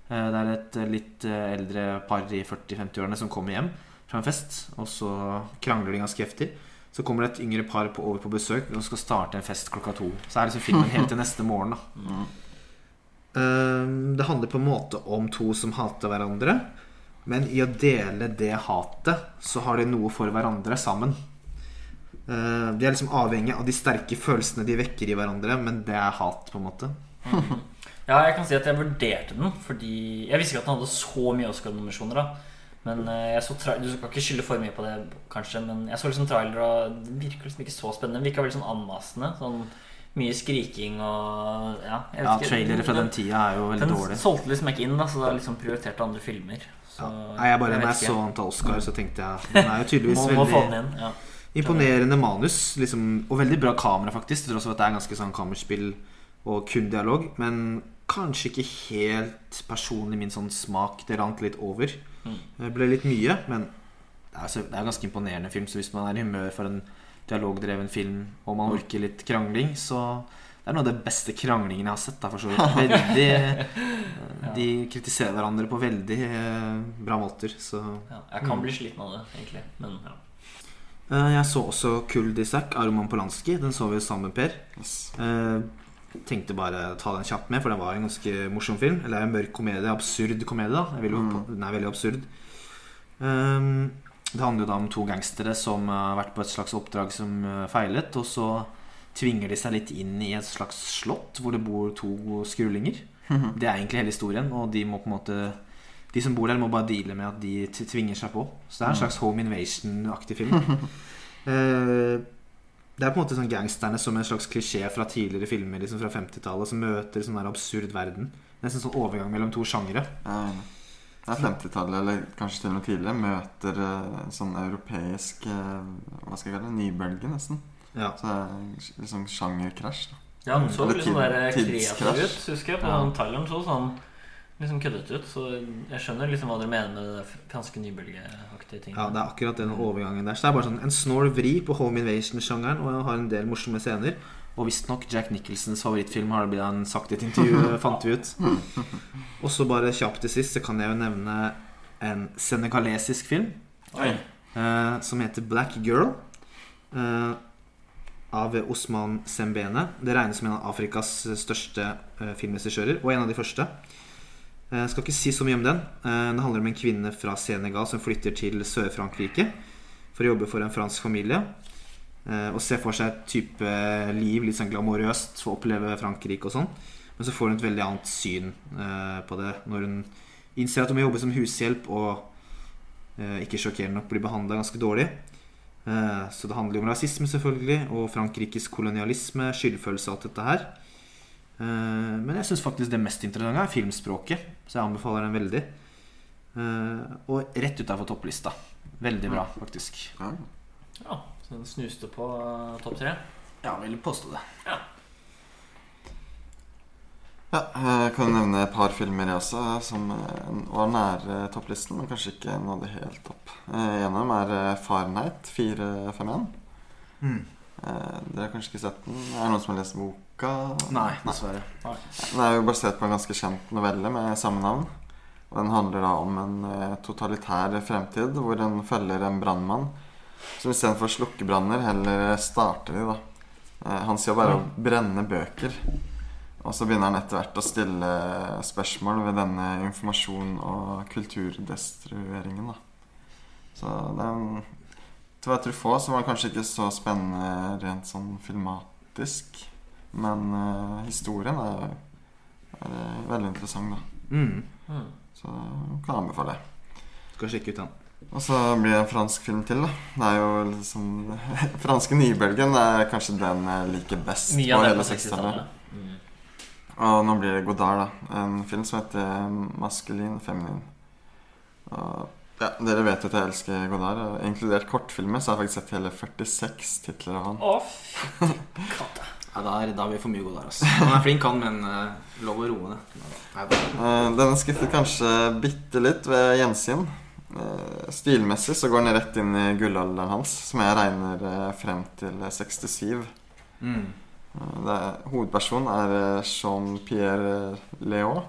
Speaker 2: Eh, Det er et eh, litt eh, eldre par i 40-50-årene som kommer hjem fra en fest, og så krangler de ganske heftig. Så kommer det et yngre par på, over på besøk og skal starte en fest klokka to. Så er liksom filmen helt til neste morgen. da
Speaker 4: Det handler på en måte om to som hater hverandre. Men i å dele det hatet, så har de noe for hverandre sammen. Eh, De er liksom avhengig av de sterke følelsene de vekker i hverandre, men det er hat, på en måte.
Speaker 1: Ja, jeg kan si at jeg vurderte den fordi Jeg visste ikke at den hadde så mye Oscar-nominasjoner. Men eh, jeg så Du skal ikke skylde for mye på det, kanskje, men jeg så liksom trailer, og det virker liksom ikke så spennende. Det virka veldig sånn anmasende. Sånn mye skriking og Ja,
Speaker 2: Ja. Trailere fra den tida er jo veldig
Speaker 1: Den
Speaker 2: dårlig.
Speaker 1: solgte liksom ikke inn, da så da liksom prioriterte andre filmer. Så,
Speaker 4: Ja. Nei, jeg bare,
Speaker 1: jeg
Speaker 4: når jeg så den til Oscar, så tenkte jeg Den er jo tydeligvis
Speaker 1: må, må få den inn. Ja.
Speaker 4: Imponerende manus. Liksom, og veldig bra kamera, faktisk. Til tross for at det er ganske sånn kammerspill og kun dialog. Men kanskje ikke helt personlig min sånn smak. Det rant litt over.
Speaker 1: Mm.
Speaker 4: Det ble litt mye, men
Speaker 2: Det er, så, det er en ganske imponerende film, så hvis man er i humør for en dialogdreven film, og man orker litt krangling, så det er noe av det beste kranglingen jeg har sett. Da, for så vidt. Veldig, De kritiserer hverandre på veldig eh, bra måter. Så
Speaker 1: Ja, jeg kan bli sliten av det, egentlig. Men ja.
Speaker 4: Eh, Jeg så også Kuldisak Aroman Polanski. Den så vi sammen med Per.
Speaker 3: Yes.
Speaker 4: Eh, tenkte bare ta den kjapt med, for den var en ganske morsom film. Eller en mørk komedie. Absurd komedie. da
Speaker 3: Mm.
Speaker 4: Den er veldig absurd. Um, det handler jo da om to gangstere som har vært på et slags oppdrag som eh, feilet. Og så
Speaker 2: tvinger de seg litt inn i et slags slott hvor det bor to skrullinger. Det er egentlig hele historien, og de må på en måte De som bor der, må bare deale med at de t- tvinger seg på. Så det er en slags home invasion-aktig film. Eh, det er på en måte sånn gangsterne som en slags klisjé fra tidligere filmer liksom fra 50-tallet, som møter sånn der absurd verden. Nesten sånn overgang mellom to sjangere.
Speaker 3: Ja. Det er 50-tallet, eller kanskje til og med tidligere, møter eh, sånn europeisk eh, Hva skal jeg kalle det? Nybølge, nesten.
Speaker 4: Ja.
Speaker 3: Så det er liksom sjangerkrasj.
Speaker 1: Ja, han så litt sånn der kreativ ut, husker jeg. På
Speaker 2: Ja.
Speaker 1: den traileren så sånn liksom køddete ut. Så jeg skjønner liksom hva dere mener med det franske nybølgeaktige ting.
Speaker 4: Ja, det er akkurat den overgangen der. Så det er bare sånn en snål vri på home invasion-sjangeren, og har en del morsomme scener.
Speaker 2: Og visstnok Jack Nicholsons favorittfilm, har det blitt han sagt i et intervju, fant vi ut. Og så bare kjapt til sist så kan jeg jo nevne en senegalesisk film
Speaker 4: eh, som heter Black Girl. Eh, av Osman Sembene. Det regnes som en av Afrikas største eh, filmregissører, og en av de første. Eh, Jeg skal ikke si så mye om den. Eh, Det handler om en kvinne fra Senegal som flytter til Sør-Frankrike for å jobbe for en fransk familie. Eh, Og ser for seg et type liv, litt sånn glamorøst, for å oppleve Frankrike og sånn. Men så får hun et veldig annet syn eh, på det når hun innser at hun må jobbe som hushjelp og eh, ikke sjokkerende nok blir behandla ganske dårlig. Eh, Så det handler jo om rasisme, selvfølgelig, og Frankrikes kolonialisme, skyldfølelse og alt dette her. Eh,
Speaker 2: Men jeg syns faktisk det mest interessante er filmspråket, så jeg anbefaler den veldig. Eh, Og rett utafor topplista. Veldig bra, faktisk.
Speaker 3: Ja.
Speaker 1: Ja, så den snuste på uh, topp tre.
Speaker 2: Ja, vil påstå det.
Speaker 3: Ja, jeg kan nevne et par filmer jeg også som eh, var nære topplisten, men kanskje ikke nådde helt opp. Eh, En av dem er eh, Fahrenheit 451.
Speaker 4: Mm.
Speaker 3: Eh, Dere har kanskje ikke sett den? Er det noen som har lest boka?
Speaker 2: Nei, dessverre.
Speaker 3: Den er jo basert på en ganske kjent novelle med samme navn. Og Den handler da om en eh, totalitær fremtid hvor en følger en brannmann som istedenfor å slukke branner, heller starter de. da. Eh, Hans jobb er å brenne bøker. Og så begynner han etter hvert å stille spørsmål ved denne informasjon- og kulturdestrueringen. da. Så den Til hva jeg tror få, så var det kanskje ikke så spennende rent sånn filmatisk. Men uh, historien er, er eh, veldig interessant, da.
Speaker 4: Mm.
Speaker 1: Mm.
Speaker 3: Så kan jeg anbefale.
Speaker 4: Skal sjekke ut den.
Speaker 3: Og så blir det en fransk film til, da. Det er jo liksom Franske nybølgen er kanskje den jeg liker best
Speaker 1: Mye av
Speaker 3: på hele 60-tallet.
Speaker 1: 60-tallet. Mm.
Speaker 3: Og nå blir det Godard, da. En film som heter Maskulin Feminin. Og ja, Dere vet jo at jeg elsker Godard. Inkludert kortfilmer så har jeg faktisk sett hele 46 titler av han.
Speaker 1: Å, katta.
Speaker 2: Ja, da er, da vi for mye gode der, altså. Han er flink, han, men uh, lov å roe ned. Da.
Speaker 3: Eh, Denne skuffet kanskje bitte litt ved gjensyn. Eh, Stilmessig så går den rett inn i gullalderen hans, som jeg regner frem til 67.
Speaker 2: Mm.
Speaker 3: Det er, hovedpersonen er Jean-Pierre Léaud.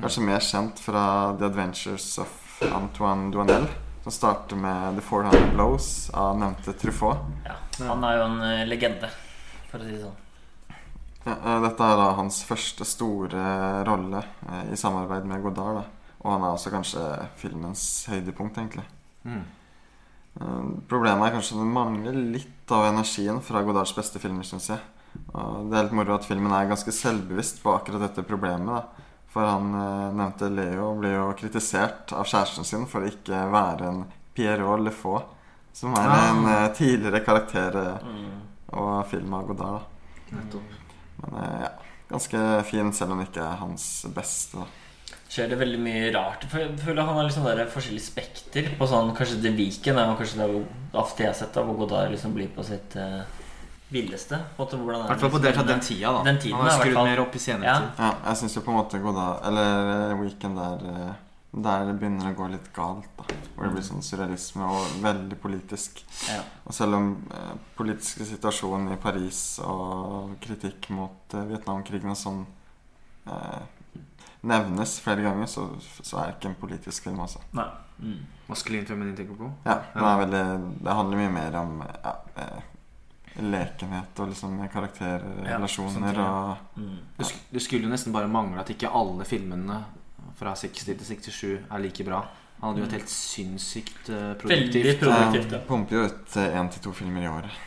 Speaker 3: Kanskje mer kjent fra The Adventures of Antoine Duanel. Som starter med The 400 Blows av nevnte Truffaut.
Speaker 1: Ja, han er jo en legende, for å si det sånn.
Speaker 3: Ja, eh, dette er da hans første store rolle eh, i samarbeid med Godard. Da. Og han er også kanskje filmens høydepunkt, egentlig.
Speaker 2: Mm.
Speaker 3: Eh, Problemet er kanskje at det mangler litt av energien fra Godards beste filmer, syns jeg. Og det er litt moro at filmen er ganske selvbevisst på akkurat dette problemet. da For han eh, nevnte Leo blir jo kritisert av kjæresten sin for å ikke være en Pierrot Lefaux, som er
Speaker 2: Ah.
Speaker 3: en eh, tidligere karakter eh,
Speaker 1: Mm.
Speaker 3: og film av Godard. da
Speaker 2: Nettopp.
Speaker 3: Men eh, ja, ganske fin, selv om det ikke er hans beste. da
Speaker 1: skjer det veldig mye rart. Jeg føler han har liksom der forskjellig spekter på sånn Kanskje The Viken er kanskje det ofte jeg har sett da, hvor Godard liksom blir på sitt uh, villeste.
Speaker 2: I
Speaker 1: er
Speaker 2: hvert fall på
Speaker 1: liksom av
Speaker 2: den tida, da.
Speaker 1: Den tiden,
Speaker 2: han har
Speaker 1: da, i hvert
Speaker 2: skrudd mer opp i senere
Speaker 1: Ja.
Speaker 2: tid.
Speaker 3: Ja, jeg syns jo på en måte Godard Eller eh, Weekend er eh, Der det begynner å gå litt galt. da Hvor det blir sånn surrealisme og veldig politisk.
Speaker 1: Ja.
Speaker 3: Og selv om eh, politiske situasjonen i Paris og kritikk mot eh, Vietnamkrigen og sånn eh, nevnes flere ganger, så, så er det ikke en politisk film, altså.
Speaker 1: Nei. Mm.
Speaker 4: Maskulin feminin tenker på?
Speaker 3: Ja, ja. er veldig, Det handler mye mer om ja, eh, lekenhet og liksom karakterrelasjoner
Speaker 1: Ja,
Speaker 3: og
Speaker 1: Mm.
Speaker 2: Det, sk det skulle jo nesten bare mangle at ikke alle filmene fra 60 til 67 er like bra. Han hadde jo et helt sinnssykt produktivt
Speaker 1: Veldig
Speaker 2: produktivt
Speaker 1: ja.
Speaker 3: Eh, Pumper jo ut én til to filmer i året.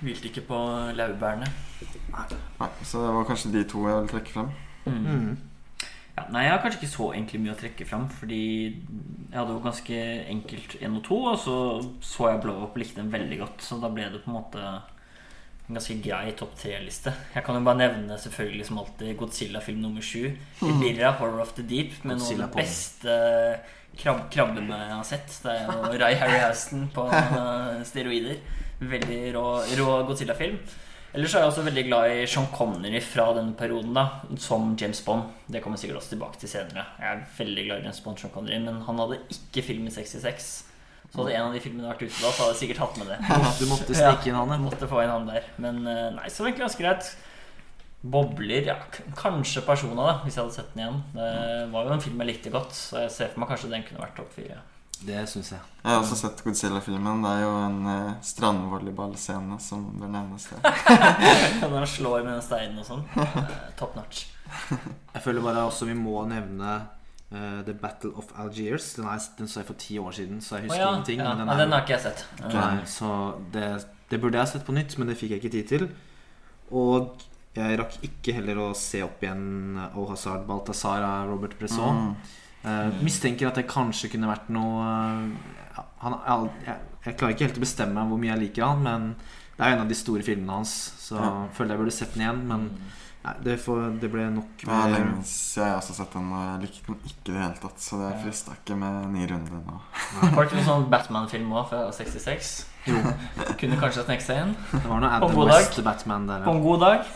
Speaker 1: Hvilte ikke på laurbærene.
Speaker 3: Nei, så det var kanskje de to jeg ville trekke frem.
Speaker 1: Mm.
Speaker 2: Mm.
Speaker 1: Ja, nei, jeg har kanskje ikke så egentlig mye å trekke frem, fordi jeg hadde jo ganske enkelt 1 og 2, og så så jeg Blow Up og likte den veldig godt, så da ble det på en måte en ganske grei topp tre-liste. Jeg kan jo bare nevne selvfølgelig som alltid Godzilla-film nummer sju. Ibirra, Horror of the Deep, med noen av de beste krab krabbene jeg har sett. Det er jo Ray Harryhausen på eh, steroider. Veldig rå, rå Godzilla-film. Ellers er jeg også veldig glad i Sean Connery fra denne perioden, da som James Bond. Det kommer jeg sikkert også tilbake til senere. Jeg er veldig glad i James Bond, Sean Connery, men han hadde ikke film i 66. Så hadde en av de filmene vært ute da, så hadde jeg sikkert hatt med det.
Speaker 2: Du måtte stikke inn han, ja.
Speaker 1: måtte få inn han der. Men eh, nei, så egentlig ganske greit. Bobler, ja. Kanskje Persona, da, hvis jeg hadde sett den igjen. Det var jo en film jeg likte godt, så jeg ser for meg kanskje den kunne vært topp fire.
Speaker 2: Det syns jeg.
Speaker 3: Jeg har også sett Godzilla-filmen. Det er jo en eh, strandvolleyballscene som bør nevnes der.
Speaker 1: Når han slår med den steinen og sånn. eh, Top notch.
Speaker 2: Jeg føler bare også vi må nevne eh, The Battle of Algiers. Den, er, den så jeg for ti år siden, så jeg husker oh,
Speaker 1: ja,
Speaker 2: ingenting.
Speaker 1: ja.
Speaker 2: Men den,
Speaker 1: ja, den har ikke jeg sett. Eh,
Speaker 2: Nei, så det, det burde jeg sett på nytt, men det fikk jeg ikke tid til. Og jeg rakk ikke heller å se opp igjen O Hazard Balthazar av Robert Bresson.
Speaker 3: Mm.
Speaker 2: Uh, mistenker at det kanskje kunne vært noe uh, han, jeg, jeg, jeg klarer ikke helt å bestemme hvor mye jeg liker han, men det er en av de store filmene hans. Så
Speaker 3: Ja.
Speaker 2: føler jeg burde sett den igjen. Men nei, det, får, det ble nok
Speaker 3: Det er lenge siden jeg også sett den, og jeg likte den ikke i det hele tatt. Så det frista ikke med ny runde nå.
Speaker 1: Var det ikke noen sånn Batman-film òg fra 66?
Speaker 2: Jo,
Speaker 1: Kunne kanskje sneke seg inn.
Speaker 2: det var noe Adam
Speaker 1: god dag.
Speaker 2: West-Batman der.
Speaker 1: På en god dag.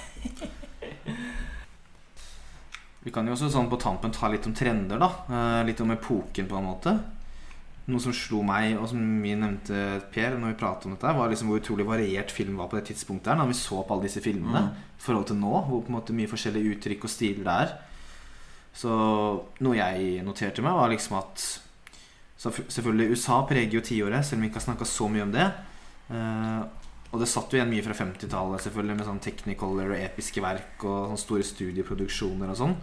Speaker 2: Vi kan jo også sånn på tampen ta litt om trender, da. Eh, litt om epoken, på en måte. Noe som slo meg, og som vi nevnte Per når vi pratet om dette, var liksom hvor utrolig variert film var på det tidspunktet her, når vi så på alle disse filmene.
Speaker 3: Mm.
Speaker 2: I forhold til nå, hvor på en måte mye forskjellige uttrykk og stiler det er. Så noe jeg noterte meg, var liksom at så Selvfølgelig, USA preger jo tiåret, selv om vi ikke har snakka så mye om det. Eh, og det satt jo igjen mye fra 50-tallet, selvfølgelig, med sånn technicolor og episke verk og sånne store studieproduksjoner og sånn.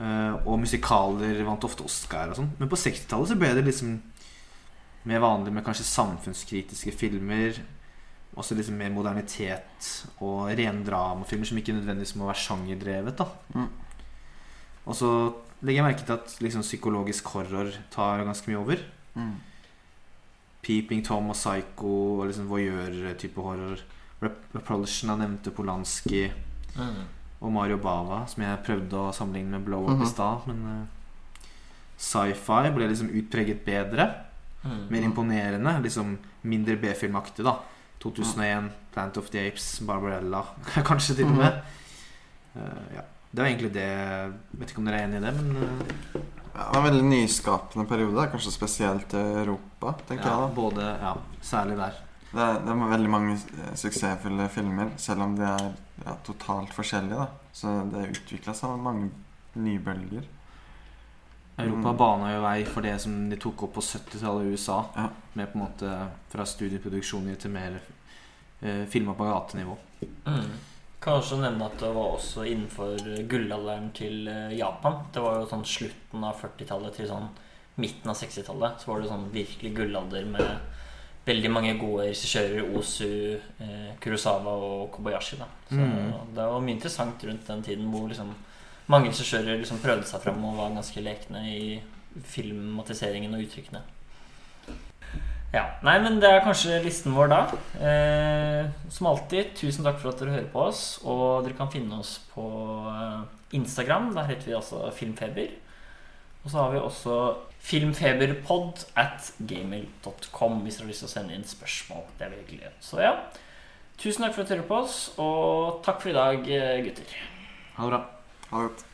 Speaker 2: Eh, og musikaler vant ofte Oscar og sånn. Men på 60-tallet så ble det liksom mer vanlig med kanskje samfunnskritiske filmer. Også liksom mer modernitet og rene dramafilmer som ikke nødvendigvis må være sjangerdrevet. da
Speaker 3: Mm.
Speaker 2: Og så legger jeg merke til at liksom psykologisk horror tar ganske mye over.
Speaker 3: Mm.
Speaker 2: Peeping Tom og Psycho og liksom voyeur-type horror. Repulsion jeg nevnte Polanski
Speaker 1: Mm.
Speaker 2: Og Mario Bava, som jeg prøvde å sammenligne med Blow Up
Speaker 3: Mhm.
Speaker 2: i stad. Men uh, sci-fi ble liksom utpreget bedre.
Speaker 1: Mm.
Speaker 2: Mer imponerende. Liksom mindre B-filmaktig, da. 2001, Plant of the Apes, Barbarella, kanskje til og med. Uh, ja. Det var egentlig det. Jeg Vet ikke om dere er enig i det, men eh,
Speaker 3: Ja, det var en veldig nyskapende periode. Kanskje spesielt i Europa, tenker
Speaker 2: ja,
Speaker 3: jeg. da
Speaker 2: både Ja, særlig der.
Speaker 3: Det er, det er veldig mange eh, suksessfulle filmer, selv om de er ja, totalt forskjellige. da Så det utvikla seg mange nybølger.
Speaker 2: Europa
Speaker 3: Mm.
Speaker 2: bana jo vei for det som de tok opp på 70-tallet i USA.
Speaker 3: Ja.
Speaker 2: Med på en måte fra studieproduksjoner til mer eh, filmer på gatenivå.
Speaker 1: Mm. Kan også nevne at det var også innenfor gullalderen til eh, Japan. Det var jo sånn slutten av 40-tallet til sånn midten av 60-tallet. Så var det sånn virkelig gullalder med veldig mange gode regissører. Osu, eh, Kurosawa og Kobayashi. Da. Så
Speaker 2: Mm.
Speaker 1: det var mye interessant rundt den tiden hvor liksom mange regissører liksom prøvde seg fram og var ganske lekne i filmatiseringen og uttrykkene. Ja, nei, men Det er kanskje listen vår da. Eh, som alltid, tusen takk for at dere hører på oss. Og dere kan finne oss på eh, Instagram. Der heter vi altså Filmfeber. Og så har vi også filmfeberpod at gmail.com hvis dere har lyst til å sende inn spørsmål. Det er veldig hyggelig. Så ja, tusen takk for at dere hører på oss, og takk for i dag, eh, gutter.
Speaker 2: Ha det bra.
Speaker 3: Ha det godt.